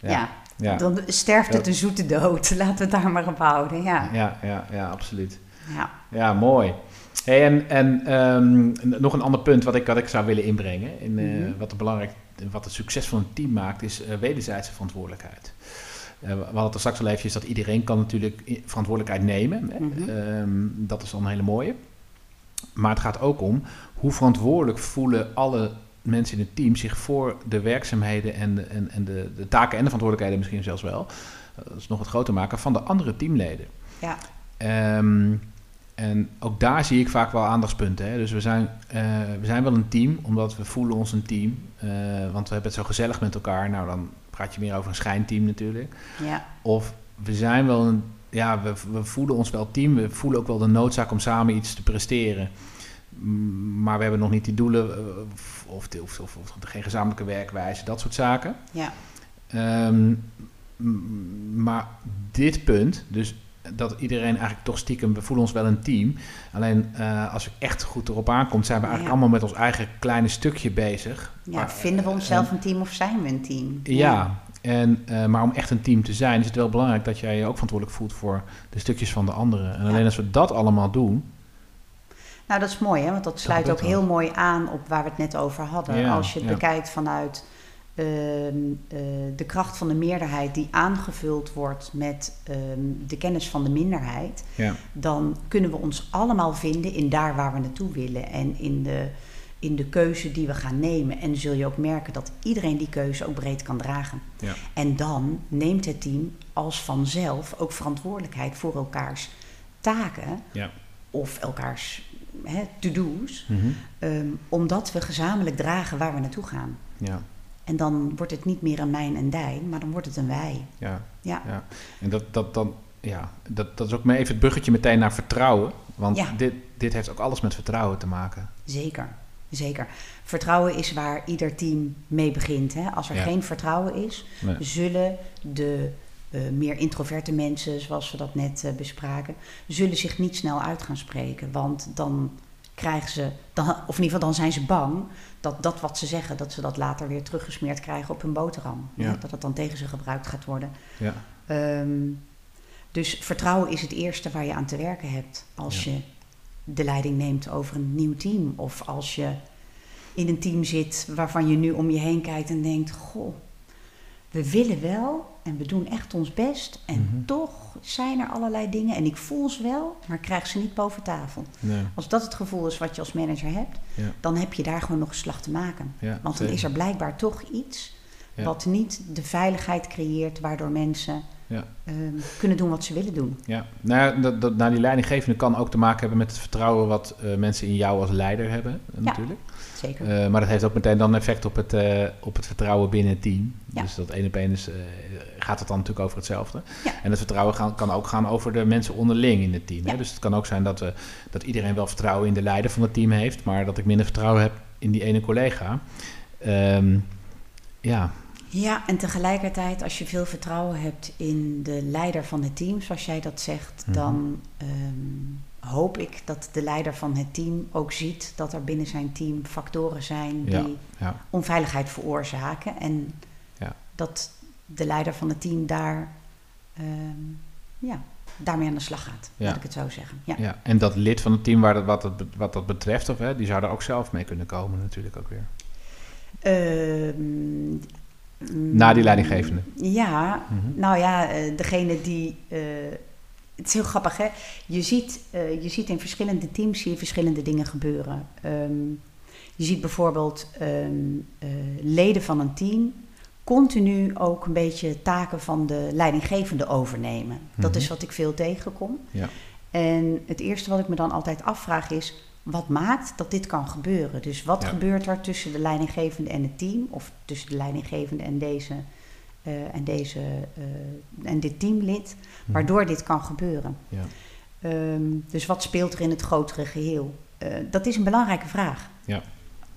eh, ja. dan sterft het een zoete dood. Laten we het daar maar op houden. Ja, ja, ja, ja, absoluut. ja. Ja, mooi. Hey, en en ehm, nog een ander punt wat ik, wat ik zou willen inbrengen. In, Mhm. wat, het belangrijk, wat het succes van een team maakt, is eh, wederzijdse verantwoordelijkheid. Eh, we hadden het er straks al eventjes dat iedereen kan natuurlijk verantwoordelijkheid nemen. hè. Mhm. Ehm, dat is dan een hele mooie. Maar het gaat ook om hoe verantwoordelijk voelen alle mensen in het team zich voor de werkzaamheden en de, en, en de, de taken en de verantwoordelijkheden misschien zelfs wel. eh, Dat is nog wat groter maken van de andere teamleden. Ja. Ehm, en ook daar zie ik vaak wel aandachtspunten. Hè. Dus we zijn, eh, we zijn wel een team, omdat we voelen ons een team. want we hebben het zo gezellig met elkaar. Nou, dan praat je meer over een schijnteam natuurlijk. ja. Of we zijn wel een ja, we, we voelen ons wel team. We voelen ook wel de noodzaak om samen iets te presteren. Maar we hebben nog niet die doelen eh, of, of, of, of geen gezamenlijke werkwijze, dat soort zaken. Ja. Ehm, maar dit punt, dus dat iedereen eigenlijk toch stiekem, we voelen ons wel een team. Alleen uh, als het echt goed erop aankomt, zijn we eigenlijk allemaal met ons eigen kleine stukje bezig. Ja, maar, vinden we onszelf een team of zijn we een team? Ja, En, uh, maar om echt een team te zijn, is het wel belangrijk dat jij je ook verantwoordelijk voelt voor de stukjes van de anderen. En alleen als we dat allemaal doen. Nou, dat is mooi, hè? want dat sluit ook heel mooi aan op waar we het net over hadden. als je het bekijkt vanuit eh, de kracht van de meerderheid die aangevuld wordt met ehm, de kennis van de minderheid, ja. dan kunnen we ons allemaal vinden in daar waar we naartoe willen en in de, in de keuze die we gaan nemen. En zul je ook merken dat iedereen die keuze ook breed kan dragen. Ja. En dan neemt het team als vanzelf ook verantwoordelijkheid voor elkaars taken ja. of elkaars to-do's, mhm. ehm, omdat we gezamenlijk dragen waar we naartoe gaan. Ja. En dan wordt het niet meer een mijn en dijn, maar dan wordt het een wij. Ja, ja. ja. en dat, dat, dan, ja, dat, dat is ook maar even het bruggetje meteen naar vertrouwen. Want Ja. dit, dit heeft ook alles met vertrouwen te maken. Zeker, zeker. Vertrouwen is waar ieder team mee begint. Hè? Als er Ja. geen vertrouwen is, Nee. zullen de eh, meer introverte mensen, zoals we dat net eh, bespraken, zullen zich niet snel uit gaan spreken. Want dan krijgen ze, dan, of in ieder geval dan zijn ze bang dat dat wat ze zeggen, dat ze dat later weer teruggesmeerd krijgen op hun boterham. Ja. Dat het dan tegen ze gebruikt gaat worden. Ja, Ehm, dus vertrouwen is het eerste waar je aan te werken hebt als Ja. je de leiding neemt over een nieuw team. Of als je in een team zit waarvan je nu om je heen kijkt en denkt: Goh, we willen wel en we doen echt ons best. En Mhm. toch zijn er allerlei dingen en ik voel ze wel, maar ik krijg ze niet boven tafel. nee, Als dat het gevoel is wat je als manager hebt, Ja. dan heb je daar gewoon nog een slag te maken. ja, Want dan zeker. is er blijkbaar toch iets Ja. wat niet de veiligheid creëert waardoor mensen ehm, kunnen doen wat ze willen doen. Ja, nou, ja, dat, dat, nou, die leidinggevende kan ook te maken hebben met het vertrouwen wat eh, mensen in jou als leider hebben, natuurlijk. Zeker. Eh, maar dat heeft ook meteen dan effect op het, eh, op het vertrouwen binnen het team. Ja. Dus dat één op één is, eh, gaat het dan natuurlijk over hetzelfde. Ja. En het vertrouwen gaan, kan ook gaan over de mensen onderling in het team. Hè? Dus het kan ook zijn dat, we, dat iedereen wel vertrouwen in de leider van het team heeft, maar dat ik minder vertrouwen heb in die ene collega. Ehm, ja, Ja, en tegelijkertijd, als je veel vertrouwen hebt in de leider van het team, zoals jij dat zegt, Mhm. dan ehm, hoop ik dat de leider van het team ook ziet dat er binnen zijn team factoren zijn die Ja, ja. onveiligheid veroorzaken. En Ja. dat de leider van het team daar ehm, ja, daarmee aan de slag gaat, laat ik het zo zeggen. Ja. Ja. En dat lid van het team waar dat, wat, dat, wat dat betreft, of, hè, die zou er ook zelf mee kunnen komen natuurlijk ook weer. Ehm, Na die leidinggevende. Ja, Mhm. nou ja, eh, degene die. eh, het is heel grappig, hè? Je ziet, eh, je ziet in verschillende teams zie je verschillende dingen gebeuren. Ehm, je ziet bijvoorbeeld ehm, eh, leden van een team continu ook een beetje taken van de leidinggevende overnemen. Dat Mhm. is wat ik veel tegenkom. Ja. En het eerste wat ik me dan altijd afvraag is: wat maakt dat dit kan gebeuren? Dus wat Ja. gebeurt er tussen de leidinggevende en het team, of tussen de leidinggevende en deze, eh, en, deze eh, en dit teamlid, Mhm. waardoor dit kan gebeuren? Ja. Ehm, dus wat speelt er in het grotere geheel? Eh, dat is een belangrijke vraag. Ja.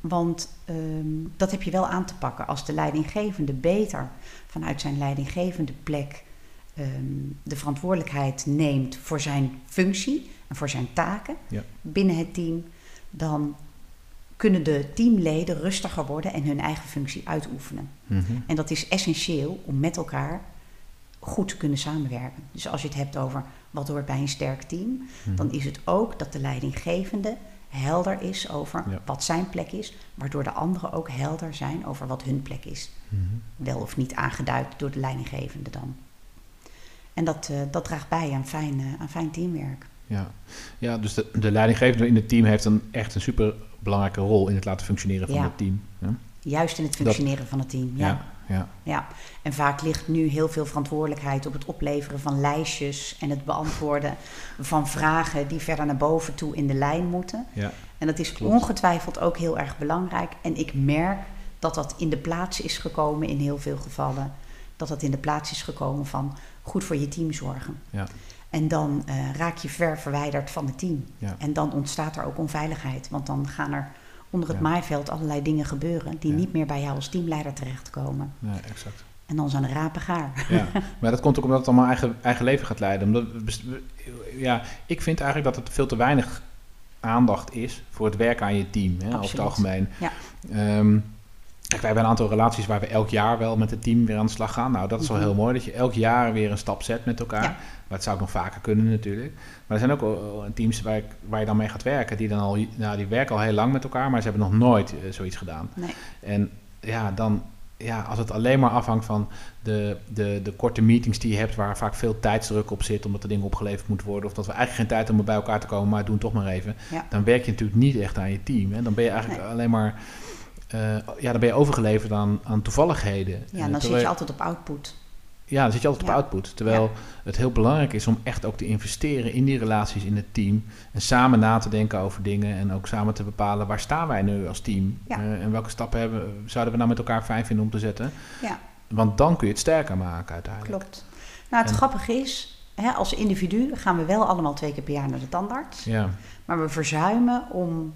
Want ehm, dat heb je wel aan te pakken. Als de leidinggevende beter vanuit zijn leidinggevende plek ehm, de verantwoordelijkheid neemt voor zijn functie en voor zijn taken Ja. binnen het team, dan kunnen de teamleden rustiger worden en hun eigen functie uitoefenen. Mhm. En dat is essentieel om met elkaar goed te kunnen samenwerken. Dus als je het hebt over wat hoort bij een sterk team, Mhm. dan is het ook dat de leidinggevende helder is over Ja. wat zijn plek is, waardoor de anderen ook helder zijn over wat hun plek is. Mhm. Wel of niet aangeduid door de leidinggevende dan. En dat, eh, dat draagt bij aan fijn, eh, aan fijn teamwerk. Ja, ja dus de, de leidinggevende in het team heeft een, echt een super belangrijke rol in het laten functioneren van Ja. het team. Ja, Juist in het functioneren van het team. Ja. ja, ja. Ja, en vaak ligt nu heel veel verantwoordelijkheid op het opleveren van lijstjes en het beantwoorden van vragen die verder naar boven toe in de lijn moeten. ja. En dat is Klopt. ongetwijfeld ook heel erg belangrijk. En ik merk dat dat in de plaats is gekomen in heel veel gevallen dat dat in de plaats is gekomen van goed voor je team zorgen. Ja. En dan eh, raak je ver verwijderd van het team. Ja. En dan ontstaat er ook onveiligheid. Want dan gaan er onder het Ja. maaiveld allerlei dingen gebeuren die Ja. niet meer bij jou als teamleider terechtkomen. Nee, exact. En dan zijn de rapen gaar. Ja, maar dat komt ook omdat het allemaal eigen, eigen leven gaat leiden. Omdat, ja, ik vind eigenlijk dat het veel te weinig aandacht is voor het werk aan je team, hè, over het algemeen. Ja. Ehm, kijk, wij hebben een aantal relaties waar we elk jaar wel met het team weer aan de slag gaan. Nou, dat is wel Mhm. heel mooi dat je elk jaar weer een stap zet met elkaar. Ja. Maar het zou ook nog vaker kunnen natuurlijk. Maar er zijn ook wel teams waar, ik- waar je dan mee gaat werken, die dan al, nou, die werken al heel lang met elkaar, maar ze hebben nog nooit eh, zoiets gedaan. Nee. En ja, dan, ja, als het alleen maar afhangt van de, de, de korte meetings die je hebt, waar vaak veel tijdsdruk op zit, omdat er dingen opgeleverd moeten worden, of dat we eigenlijk geen tijd hebben om bij elkaar te komen, maar doen toch maar even, Ja. dan werk je natuurlijk niet echt aan je team. Hè? Dan ben je eigenlijk Nee. alleen maar, eh, ja, dan ben je overgeleverd aan, aan toevalligheden. Ja, Eh, en dan zit je altijd op output. ja, dan zit je altijd Ja. op output. Terwijl het heel belangrijk is om echt ook te investeren in die relaties in het team. En samen na te denken over dingen. En ook samen te bepalen waar staan wij nu als team. Ja. Eh, en welke stappen hebben, zouden we nou met elkaar fijn vinden om te zetten. Ja. Want dan kun je het sterker maken uiteindelijk. Klopt. Nou, het En- grappige is, hè, als individu gaan we wel allemaal twee keer per jaar naar de tandarts. Ja, Maar we verzuimen om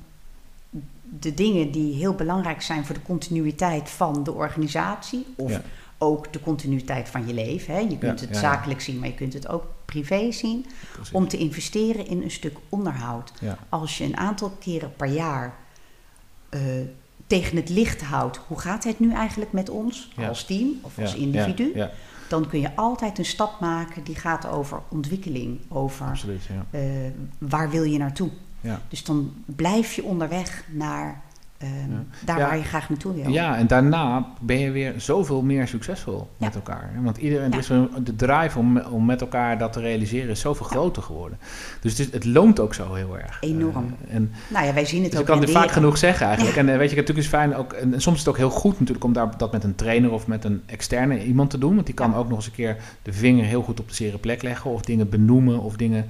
de dingen die heel belangrijk zijn voor de continuïteit van de organisatie. Of Ja. ook de continuïteit van je leven. Hè. Je kunt Ja, het ja, zakelijk zien, maar je kunt het ook privé zien. precies. Om te investeren in een stuk onderhoud. Als je een aantal keren per jaar eh, tegen het licht houdt. Hoe gaat het nu eigenlijk met ons als team of als individu? Dan kun je altijd een stap maken die gaat over ontwikkeling. Over absoluut. Ja. eh, waar wil je naartoe? Ja. Dus dan blijf je onderweg naar ehm, Ja. daar Ja. waar je graag naartoe wil. ja, en daarna ben je weer zoveel meer succesvol met elkaar. Want iedereen, er is een- de drive om, om met elkaar dat te realiseren is zoveel groter geworden. Dus het, is- het loont ook zo heel erg. Enorm. Eh, en Nou ja, wij zien het Dus ook ik kan het vaak genoeg zeggen eigenlijk. En eh, weet je, natuurlijk is fijn ook. En soms is het ook heel goed natuurlijk om daar, dat met een trainer of met een externe iemand te doen. Want die kan ook nog eens een keer de vinger heel goed op de zere plek leggen. Of dingen benoemen of dingen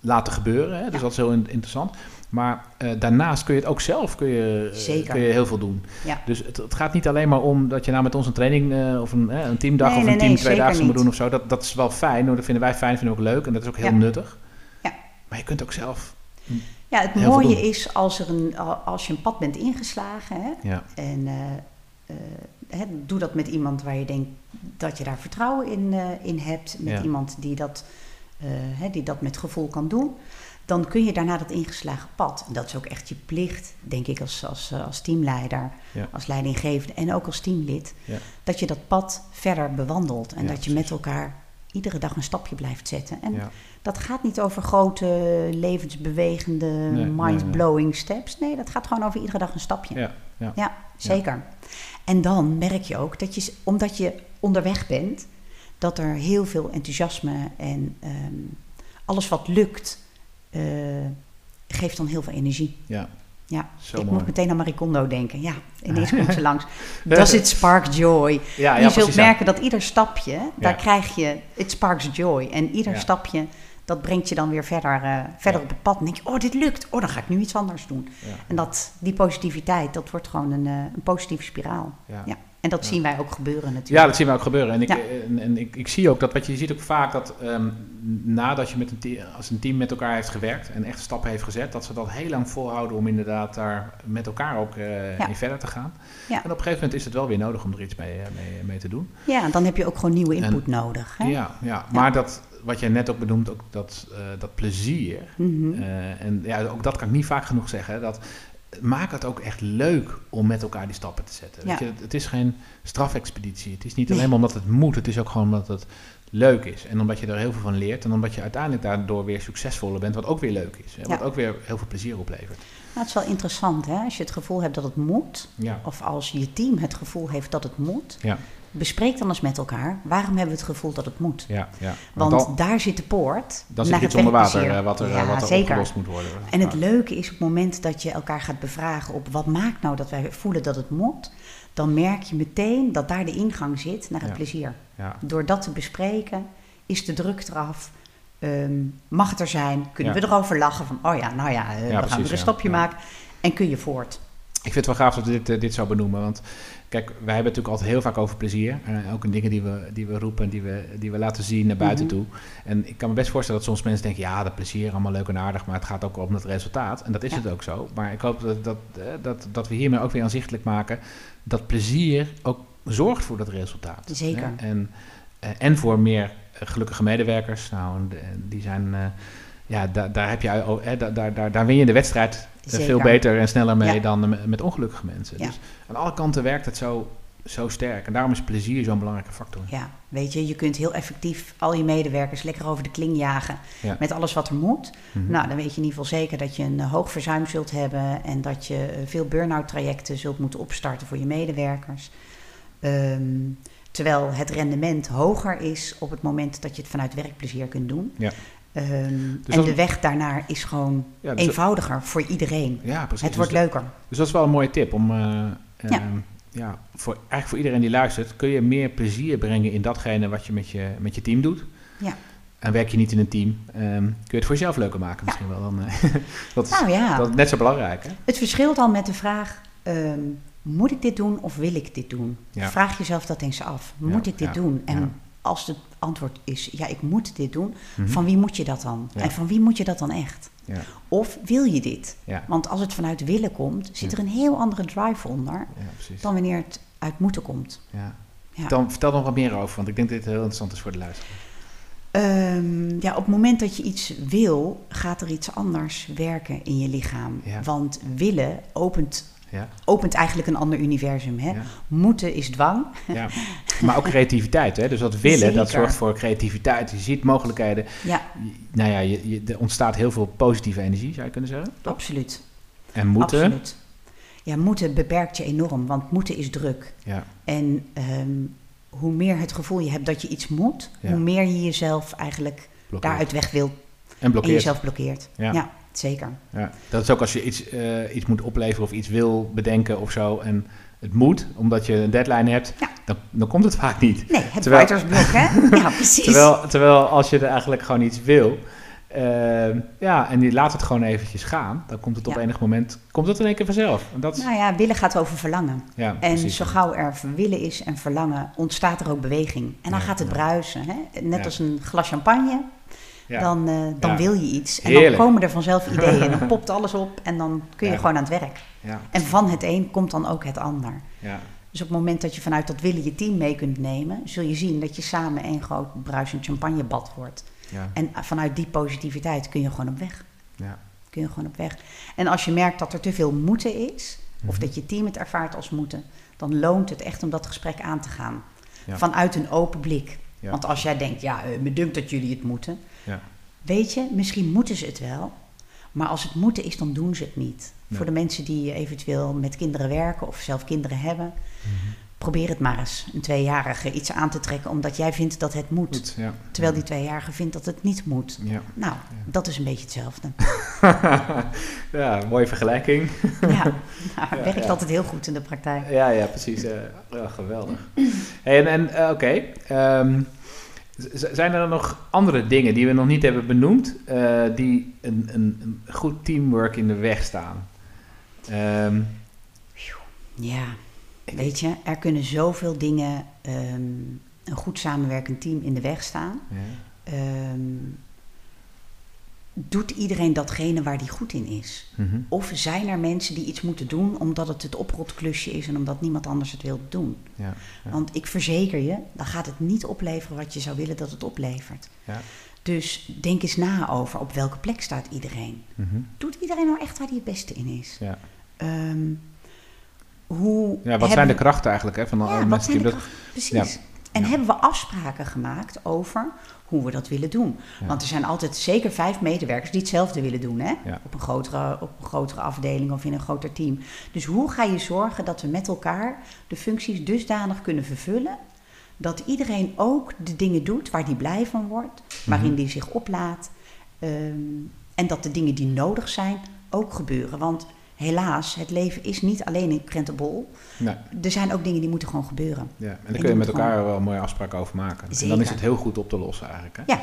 laten gebeuren. Hè? Dus Ja. dat is heel in- interessant. Maar eh, daarnaast kun je het ook zelf kun je, Zeker. kun je heel veel doen. Ja. Dus het, het gaat niet alleen maar om dat je nou met ons een training eh, of een, eh, een teamdag Nee, of nee, een team nee, tweedaagse zeker moet doen of zo. Dat, dat is wel fijn. hoor. Dat vinden wij fijn, vinden we ook leuk. En dat is ook heel Ja. nuttig. Ja. Maar je kunt ook zelf. Ja, het mooie is als, er een, als je een pad bent ingeslagen. Hè, Ja, en eh, hè, doe dat met iemand waar je denkt dat je daar vertrouwen in, in hebt. Met iemand die dat, hè, die dat met gevoel kan doen. Dan kun je daarna dat ingeslagen pad. En dat is ook echt je plicht, denk ik, als, als, eh, als teamleider, Ja. als leidinggevende en ook als teamlid. Ja. Dat je dat pad verder bewandelt. En Ja, dat je met elkaar iedere dag een stapje blijft zetten. En dat gaat niet over grote, levensbewegende, nee, mind-blowing steps. Nee, dat gaat gewoon over iedere dag een stapje. Ja, ja. Ja, zeker. En dan merk je ook dat je, omdat je onderweg bent, dat er heel veel enthousiasme en ehm, alles wat lukt, eh, geeft dan heel veel energie. ja. Ja, Zo ik mooi. moet meteen aan Marie Kondo denken. Ja, ineens komt ze langs. Does it spark joy? Ja, ja, je zult merken dat ieder stapje, daar krijg je, it sparks joy. En ieder stapje, dat brengt je dan weer verder, eh, verder op het pad. En denk je, oh, dit lukt. Oh, dan ga ik nu iets anders doen. En dat, die positiviteit, dat wordt gewoon een, eh, een positieve spiraal. Ja. En dat zien wij ook gebeuren natuurlijk. Ja, dat zien we ook gebeuren. En ik, Ja. en, en ik, ik zie ook dat, wat je ziet ook vaak dat ehm, nadat je met een team, als een team met elkaar heeft gewerkt en echt stappen heeft gezet, dat ze dat heel lang volhouden om inderdaad daar met elkaar ook Ja. in verder te gaan. Ja. En op een gegeven moment is het wel weer nodig om er iets mee, eh, mee, mee te doen. Ja, dan heb je ook gewoon nieuwe input nodig. Hè? Ja, ja, maar dat, wat jij net ook benoemt, ook dat, eh, dat plezier. Mhm. en ja, ook dat kan ik niet vaak genoeg zeggen. Dat, maak het ook echt leuk om met elkaar die stappen te zetten. Weet je, het, is geen strafexpeditie. Het is niet alleen maar omdat het moet. Het is ook gewoon omdat het leuk is. En omdat je er heel veel van leert. En omdat je uiteindelijk daardoor weer succesvoller bent. Wat ook weer leuk is. Hè, wat Ja. ook weer heel veel plezier oplevert. Nou, het is wel interessant, hè? Als je het gevoel hebt dat het moet, Ja, of als je team het gevoel heeft dat het moet, ja, bespreek dan eens met elkaar, waarom hebben we het gevoel dat het moet? ja. ja. Want daar zit de poort dan zit iets onder water eh, wat er, eh, Ja, wat er zeker. opgelost moet worden. En het leuke is op het moment dat je elkaar gaat bevragen op wat maakt nou dat wij voelen dat het moet, dan merk je meteen dat daar de ingang zit naar het Ja. plezier. Ja, Door dat te bespreken is de druk eraf. Ehm, mag het er zijn? Kunnen we erover lachen van, oh ja, nou ja, eh, we gaan weer een stapje maken. En kun je voort. Ik vind het wel gaaf dat we dit, eh, dit zou benoemen. Want kijk, wij hebben het natuurlijk altijd heel vaak over plezier. Uh, ook in dingen die we, die we roepen en die we, die we laten zien naar buiten Mhm. toe. En ik kan me best voorstellen dat soms mensen denken... ja, dat plezier, allemaal leuk en aardig... maar het gaat ook om het resultaat. En dat is Ja. het ook zo. Maar ik hoop dat, dat, eh, dat, dat we hiermee ook weer aanzichtelijk maken... dat plezier ook zorgt voor dat resultaat. Zeker. Hè? En, eh, en voor meer gelukkige medewerkers. Nou, die zijn... ja, daar, daar, heb je, daar, daar, daar win je de wedstrijd eh, veel Zeker. beter en sneller mee Ja. dan met, ongelukkige mensen. Ja. Dus aan alle kanten werkt het zo, zo sterk. En daarom is plezier zo'n belangrijke factor. Ja, weet je, je kunt heel effectief al je medewerkers lekker over de kling jagen Ja. met alles wat er moet. Mhm. Nou, dan weet je in ieder geval zeker dat je een eh, hoog verzuim zult hebben en dat je eh, veel burn-out trajecten zult moeten opstarten voor je medewerkers. Ehm, terwijl het rendement hoger is op het moment dat je het vanuit werkplezier kunt doen. Ja. Ehm, Dus en de weg daarnaar is gewoon Ja, dus, eenvoudiger voor iedereen. ja, precies. Het wordt dus, leuker. dus dat is wel een mooie tip om... eh, Ja. ehm, ja, voor, eigenlijk voor iedereen die luistert... kun je meer plezier brengen in datgene wat je met je, met je team doet. Ja. En werk je niet in een team, ehm, kun je het voor jezelf leuker maken misschien wel. Dan, eh, dat, is, Nou ja, dat is net zo belangrijk, hè? het verschilt al met de vraag: moet ik dit doen of wil ik dit doen? Ja. Vraag jezelf dat eens af. Moet ik dit doen? En als het antwoord is ja, ik moet dit doen, Mhm. van wie moet je dat dan? Ja. En van wie moet je dat dan echt? Ja. Of wil je dit? Ja. Want als het vanuit willen komt, zit er een heel andere drive onder dan wanneer het uit moeten komt. Ja. Ja. Dan, vertel nog wat meer over, want ik denk dat dit heel interessant is voor de luisteraar. Ehm, ja, op het moment dat je iets wil, gaat er iets anders werken in je lichaam. Want willen opent, Ja, opent eigenlijk een ander universum. Hè? ja, Moeten is dwang. ja. Maar ook creativiteit, hè? Dus dat willen, dat zorgt voor creativiteit. Je ziet mogelijkheden. Ja, Nou ja, je, je- er ontstaat heel veel positieve energie, zou je kunnen zeggen. absoluut. En moeten. Absoluut. Ja, moeten beperkt je enorm, want moeten is druk. Ja, En ehm, hoe meer het gevoel je hebt dat je iets moet, hoe meer je jezelf eigenlijk blokkeert. daaruit weg wil En en jezelf blokkeert. Ja. Zeker. Ja. Dat is ook als je iets, eh, iets moet opleveren of iets wil bedenken of zo. En het moet, omdat je een deadline hebt, Ja. dan, dan komt het vaak niet. Nee, het Terwijl- writersblok, hè? Ja, precies. Terwijl, terwijl als je er eigenlijk gewoon iets wil, eh, ja, en je laat het gewoon eventjes gaan, dan komt het op Ja. enig moment, komt het in één keer vanzelf. En dat Nou ja, willen gaat over verlangen. ja, En precies. zo gauw er willen is en verlangen, ontstaat er ook beweging. En dan Ja, gaat het bruisen. Hè? Net als een glas champagne, Ja. dan, eh, dan Ja. wil je iets. En Heerlijk. dan komen er vanzelf ideeën. En dan popt alles op en dan kun je Ja. gewoon aan het werk. Ja, En van het een komt dan ook het ander. ja, Dus op het moment dat je vanuit dat willen je team mee kunt nemen, zul je zien dat je samen één groot bruisend champagnebad wordt. ja, En vanuit die positiviteit kun je gewoon op weg. ja. Kun je gewoon op weg. En als je merkt dat er te veel moeten is, of Mhm. dat je team het ervaart als moeten, dan loont het echt om dat gesprek aan te gaan. Vanuit een open blik. Want als jij denkt, ja, eh, me dunkt dat jullie het moeten. Weet je, misschien moeten ze het wel. Maar als het moeten is, dan doen ze het niet. Nee. Voor de mensen die eventueel met kinderen werken of zelf kinderen hebben. Probeer het maar eens, een tweejarige iets aan te trekken omdat jij vindt dat het moet. Goed, ja. Terwijl die tweejarige vindt dat het niet moet. Ja. Nou, dat is een beetje hetzelfde. ja, mooie vergelijking. Ja, nou, werkt altijd heel goed in de praktijk. Ja, ja, precies. geweldig. Hey, en en eh, oké, ehm, z- zijn er dan nog andere dingen die we nog niet hebben benoemd, eh, die een, een, een goed teamwork in de weg staan? Ehm, Ja, weet je, er kunnen zoveel dingen ehm, een goed samenwerkend team in de weg staan. ja. Ehm, doet iedereen datgene waar die goed in is? Mhm. Of zijn er mensen die iets moeten doen omdat het het oprotklusje is en omdat niemand anders het wil doen? ja, ja, Want ik verzeker je, dan gaat het niet opleveren wat je zou willen dat het oplevert. ja. Dus denk eens na over op welke plek staat iedereen. Mhm. Doet iedereen nou echt waar hij het beste in is? ja. Ehm, hoe ja, wat zijn de krachten eigenlijk hè, van wat mensen die de dat... Precies. En hebben we afspraken gemaakt over hoe we dat willen doen? Ja. Want er zijn altijd zeker vijf medewerkers die hetzelfde willen doen, hè? Ja. Op, een grotere, op een grotere afdeling of in een groter team. Dus hoe ga je zorgen dat we met elkaar de functies dusdanig kunnen vervullen dat iedereen ook de dingen doet waar die blij van wordt, waarin Mhm. die zich oplaadt. ehm, en dat de dingen die nodig zijn ook gebeuren. Want helaas, het leven is niet alleen een krentenbol. Nee, Er zijn ook dingen die moeten gewoon gebeuren. ja. En daar kun je met elkaar wel een mooie afspraak over maken. En dan is het heel goed op te lossen eigenlijk. Hè? Ja.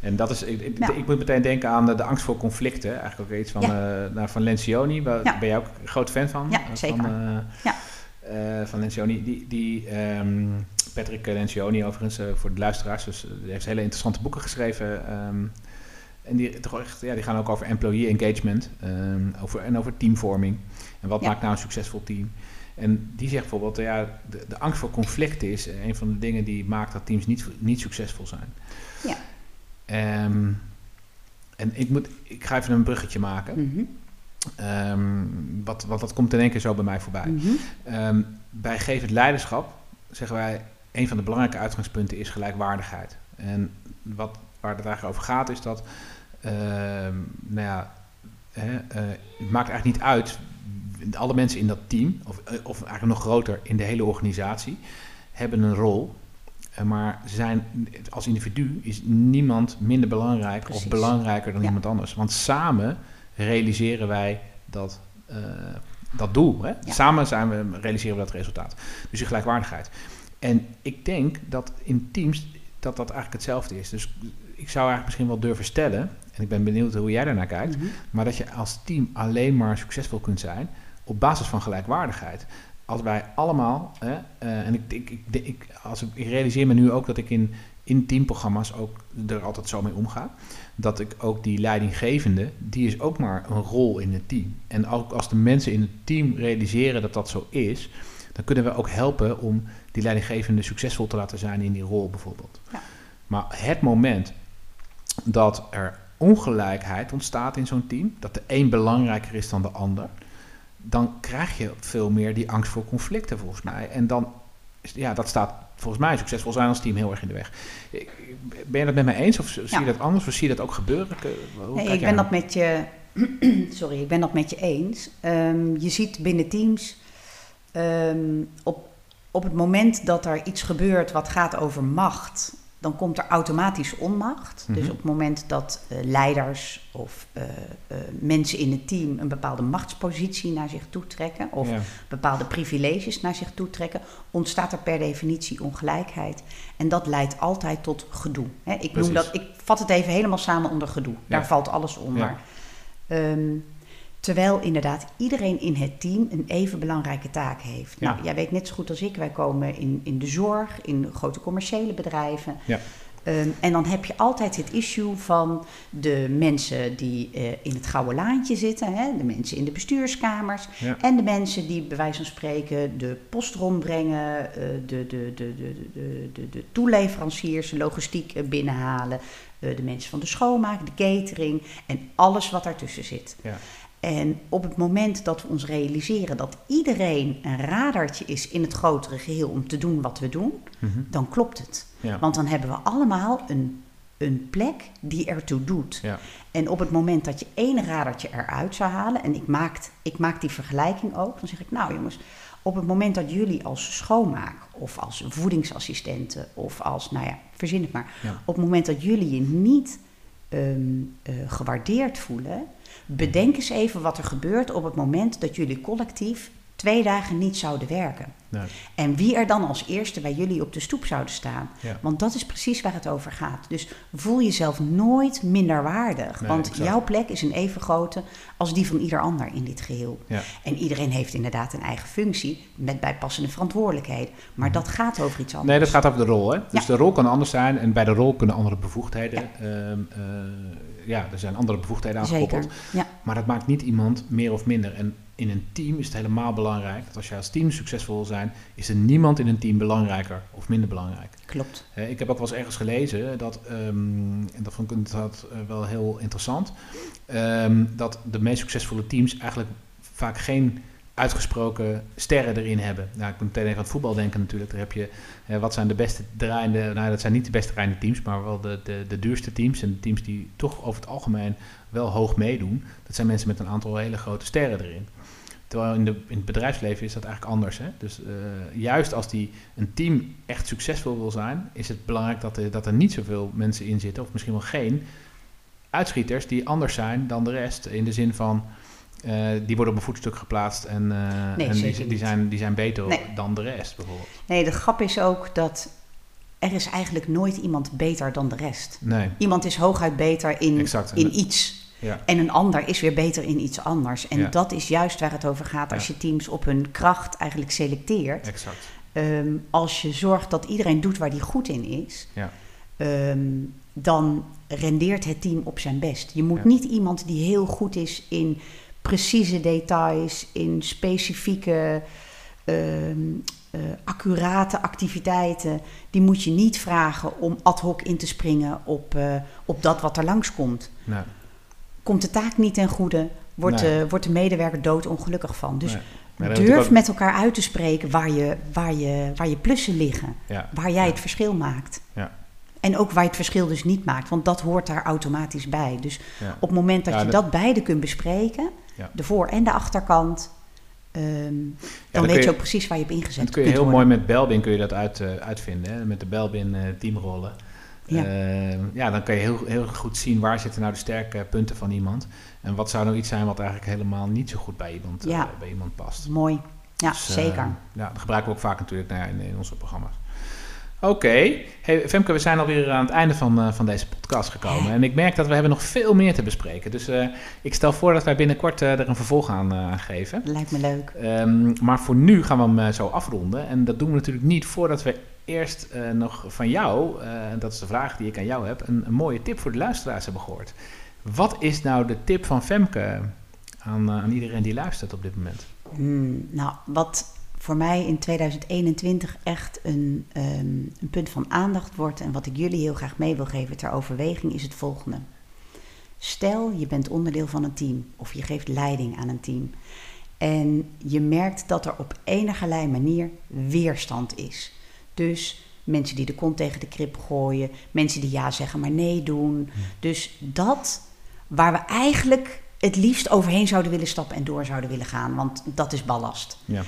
En dat is, ik, ik, moet meteen denken aan de, de, angst voor conflicten. Eigenlijk ook iets van, ja. uh, van Lencioni. Ben jij ook een groot fan van? Ja, zeker. Van, ja. van Lencioni. Die, die um, Patrick Lencioni overigens, voor de luisteraars. Dus heeft hele interessante boeken geschreven. Um, en die, toch echt, ja, die gaan ook over employee engagement um, over, en over teamvorming. En wat maakt nou een succesvol team? En die zegt bijvoorbeeld, ja, de, de, angst voor conflicten is een van de dingen die maakt dat teams niet, niet succesvol zijn. Ja. Um, en ik, moet, ik ga even een bruggetje maken. Mm -hmm. um, wat, wat dat komt in één keer zo bij mij voorbij. Mm -hmm. bij gevend leiderschap zeggen wij, een van de belangrijke uitgangspunten is gelijkwaardigheid. En wat, waar het eigenlijk over gaat is dat Ehm, nou ja, hè, eh, het maakt eigenlijk niet uit. Alle mensen in dat team, of, eh, of eigenlijk nog groter in de hele organisatie, hebben een rol. Eh, maar zijn, als individu is niemand minder belangrijk of belangrijker dan iemand anders. Want samen realiseren wij dat, dat doel. Hè? Samen zijn we, realiseren we dat resultaat. Dus die gelijkwaardigheid. En ik denk dat in teams dat dat eigenlijk hetzelfde is. Dus ik zou eigenlijk misschien wel durven stellen en ik ben benieuwd hoe jij daarnaar kijkt. Mhm. Maar dat je als team alleen maar succesvol kunt zijn op basis van gelijkwaardigheid. Als wij allemaal, hè, uh, en ik, ik, ik, ik, als ik, ik realiseer me nu ook dat ik in, in teamprogramma's ook er altijd zo mee omga. Dat ik ook die leidinggevende, die is ook maar een rol in het team. En ook als de mensen in het team realiseren dat dat zo is, dan kunnen we ook helpen om die leidinggevende succesvol te laten zijn in die rol bijvoorbeeld. Ja. Maar het moment dat er ongelijkheid ontstaat in zo'n team, dat de een belangrijker is dan de ander, dan krijg je veel meer die angst voor conflicten volgens mij. En dan, ja, dat staat volgens mij succesvol zijn als team heel erg in de weg. Ben je dat met mij eens of zie je dat anders? Of zie je dat ook gebeuren? nee, ik ben dat met je, sorry, ik ben dat met je eens. Um, je ziet binnen teams um, op, op het moment dat er iets gebeurt wat gaat over macht dan komt er automatisch onmacht. Dus mhm. op het moment dat uh, leiders of uh, uh, mensen in het team een bepaalde machtspositie naar zich toe trekken, of bepaalde privileges naar zich toe trekken, ontstaat er per definitie ongelijkheid. En dat leidt altijd tot gedoe. Hè? Ik, noem dat, ik vat het even helemaal samen onder gedoe. Daar valt alles onder. Ja. Um, Terwijl inderdaad iedereen in het team een even belangrijke taak heeft. Nou, jij weet net zo goed als ik, wij komen in, in de zorg, in grote commerciële bedrijven. Ja. Um, en dan heb je altijd het issue van de mensen die uh, in het gouden laantje zitten, hè, de mensen in de bestuurskamers ja. en de mensen die bij wijze van spreken de post rondbrengen, uh, de, de, de, de, de, de, de toeleveranciers, de logistiek binnenhalen, uh, de mensen van de schoonmaak, de catering en alles wat daartussen zit. Ja. En op het moment dat we ons realiseren dat iedereen een radartje is in het grotere geheel om te doen wat we doen, mhm. dan klopt het. Want dan hebben we allemaal een, een plek die ertoe doet. Ja. En op het moment dat je één radartje eruit zou halen, en ik maak, ik maak die vergelijking ook, dan zeg ik, nou jongens, op het moment dat jullie als schoonmaak of als voedingsassistenten of als, nou ja, verzin het maar, op het moment dat jullie je niet um, uh, gewaardeerd voelen, Bedenk eens even wat er gebeurt op het moment dat jullie collectief twee dagen niet zouden werken. En wie er dan als eerste bij jullie op de stoep zouden staan. Want dat is precies waar het over gaat. Dus voel jezelf nooit minderwaardig. want jouw plek is een even grote als die van ieder ander in dit geheel. Ja. En iedereen heeft inderdaad een eigen functie met bijpassende verantwoordelijkheden. Maar mhm. dat gaat over iets anders. Nee, dat gaat over de rol. Hè? Dus de rol kan anders zijn en bij de rol kunnen andere bevoegdheden. Ja, ehm, eh, ja er zijn andere bevoegdheden aangekoppeld. Ja. Maar dat maakt niet iemand meer of minder. En in een team is het helemaal belangrijk dat als je als team succesvol wil zijn, is er niemand in een team belangrijker of minder belangrijk. Klopt. ik heb ook wel eens ergens gelezen dat, um, en dat vond ik dat, uh, wel heel interessant, um, dat de meest succesvolle teams eigenlijk vaak geen uitgesproken sterren erin hebben. Nou, ik moet meteen even aan het voetbal denken natuurlijk. Daar heb je, wat zijn de beste draaiende, nou dat zijn niet de beste draaiende teams, maar wel de, de, de duurste teams en de teams die toch over het algemeen wel hoog meedoen. Dat zijn mensen met een aantal hele grote sterren erin. Terwijl in, de, in het bedrijfsleven is dat eigenlijk anders. Hè? Dus uh, juist als die, een team echt succesvol wil zijn, is het belangrijk dat er, dat er niet zoveel mensen in zitten, of misschien wel geen uitschieters die anders zijn dan de rest. In de zin van, uh, die worden op een voetstuk geplaatst en, uh, nee, en die, die, zijn, die zijn beter dan de rest bijvoorbeeld. Nee, de grap is ook dat er is eigenlijk nooit iemand beter dan de rest. Nee. Iemand is hooguit beter in, Exact. in iets. Ja. En een ander is weer beter in iets anders. En Ja. dat is juist waar het over gaat als je teams op hun kracht eigenlijk selecteert. Exact. Ehm, als je zorgt dat iedereen doet waar hij goed in is, Ja. ehm, dan rendeert het team op zijn best. Je moet niet iemand die heel goed is in precieze details, in specifieke, ehm, eh, accurate activiteiten. Die moet je niet vragen om ad hoc in te springen op, eh, op dat wat er langskomt. Nee. Komt de taak niet ten goede, wordt, Nee. de, wordt de medewerker doodongelukkig van. Dus Nee. Durf ook- met elkaar uit te spreken waar je, waar je, waar je plussen liggen. Ja. Waar jij het verschil maakt. Ja. En ook waar je het verschil dus niet maakt. Want dat hoort daar automatisch bij. Dus op het moment dat je dat- dat beide kunt bespreken... De voor- en de achterkant... ehm, dan, weet je je- ook precies waar je op ingezet Dat kun je heel worden. mooi met Belbin kun je dat uit, eh, uitvinden. Hè? Met de Belbin eh, teamrollen. Ja. Ja. ja, dan kan je heel, heel goed zien waar zitten nou de sterke punten van iemand. En wat zou nou iets zijn wat eigenlijk helemaal niet zo goed bij iemand, eh, Ja. bij iemand past. Mooi. Ja, Dus, eh, zeker. ja, dat gebruiken we ook vaak natuurlijk nou ja, in, in onze programma's. Oké, hey, Femke, we zijn alweer aan het einde van, eh, van deze podcast gekomen. En ik merk dat we hebben nog veel meer te bespreken. Dus eh, ik stel voor dat wij binnenkort er een vervolg aan, geven. Lijkt me leuk. Ehm, maar voor nu gaan we hem zo afronden. En dat doen we natuurlijk niet voordat we eerst eh, nog van jou, eh, dat is de vraag die ik aan jou heb, een, mooie tip voor de luisteraars hebben gehoord. Wat is nou de tip van Femke aan, eh, aan iedereen die luistert op dit moment? Hmm, nou, wat voor mij in 2021 echt een, ehm, een punt van aandacht wordt... en wat ik jullie heel graag mee wil geven ter overweging, is het volgende. Stel, je bent onderdeel van een team of je geeft leiding aan een team... en je merkt dat er op enigerlei manier weerstand is. Dus mensen die de kont tegen de krip gooien, mensen die ja zeggen maar nee doen. Dus dat waar we eigenlijk het liefst overheen zouden willen stappen en door zouden willen gaan, want dat is ballast. Ja.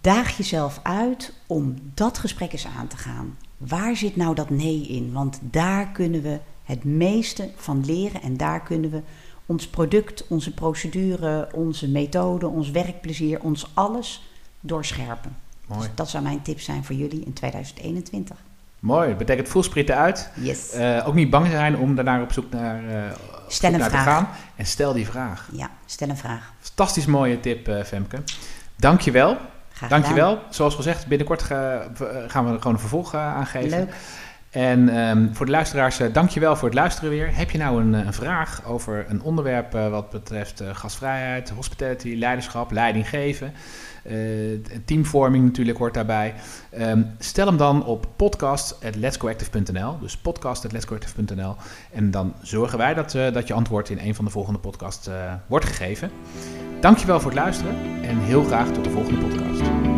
Daag jezelf uit om dat gesprek eens aan te gaan. Waar zit nou dat nee in? Want daar kunnen we het meeste van leren en daar kunnen we ons product, onze procedure, onze methode, ons werkplezier, ons alles doorscherpen. Mooi. Dus dat zou mijn tip zijn voor jullie in 2021. Mooi, dat betekent voelsprieten uit. Yes. Eh, ook niet bang zijn om daarnaar op zoek naar, eh, Stel een naar te gaan. En stel die vraag. Ja, stel een vraag. Fantastisch mooie tip, eh Femke. Dankjewel. Graag Dankjewel. Zoals gezegd, binnenkort gaan we gewoon een vervolg aangeven. Leuk. En ehm, voor de luisteraars, eh, dankjewel voor het luisteren weer. Heb je nou een, een vraag over een onderwerp wat betreft eh, gastvrijheid, hospitality, leiderschap, leiding geven, teamvorming natuurlijk hoort daarbij. Ehm, stel hem dan op podcast.letsgoactive.nl. Dus podcast.letsgoactive.nl. En dan zorgen wij dat, eh, dat je antwoord in een van de volgende podcasts eh, wordt gegeven. Dankjewel voor het luisteren en heel graag tot de volgende podcast.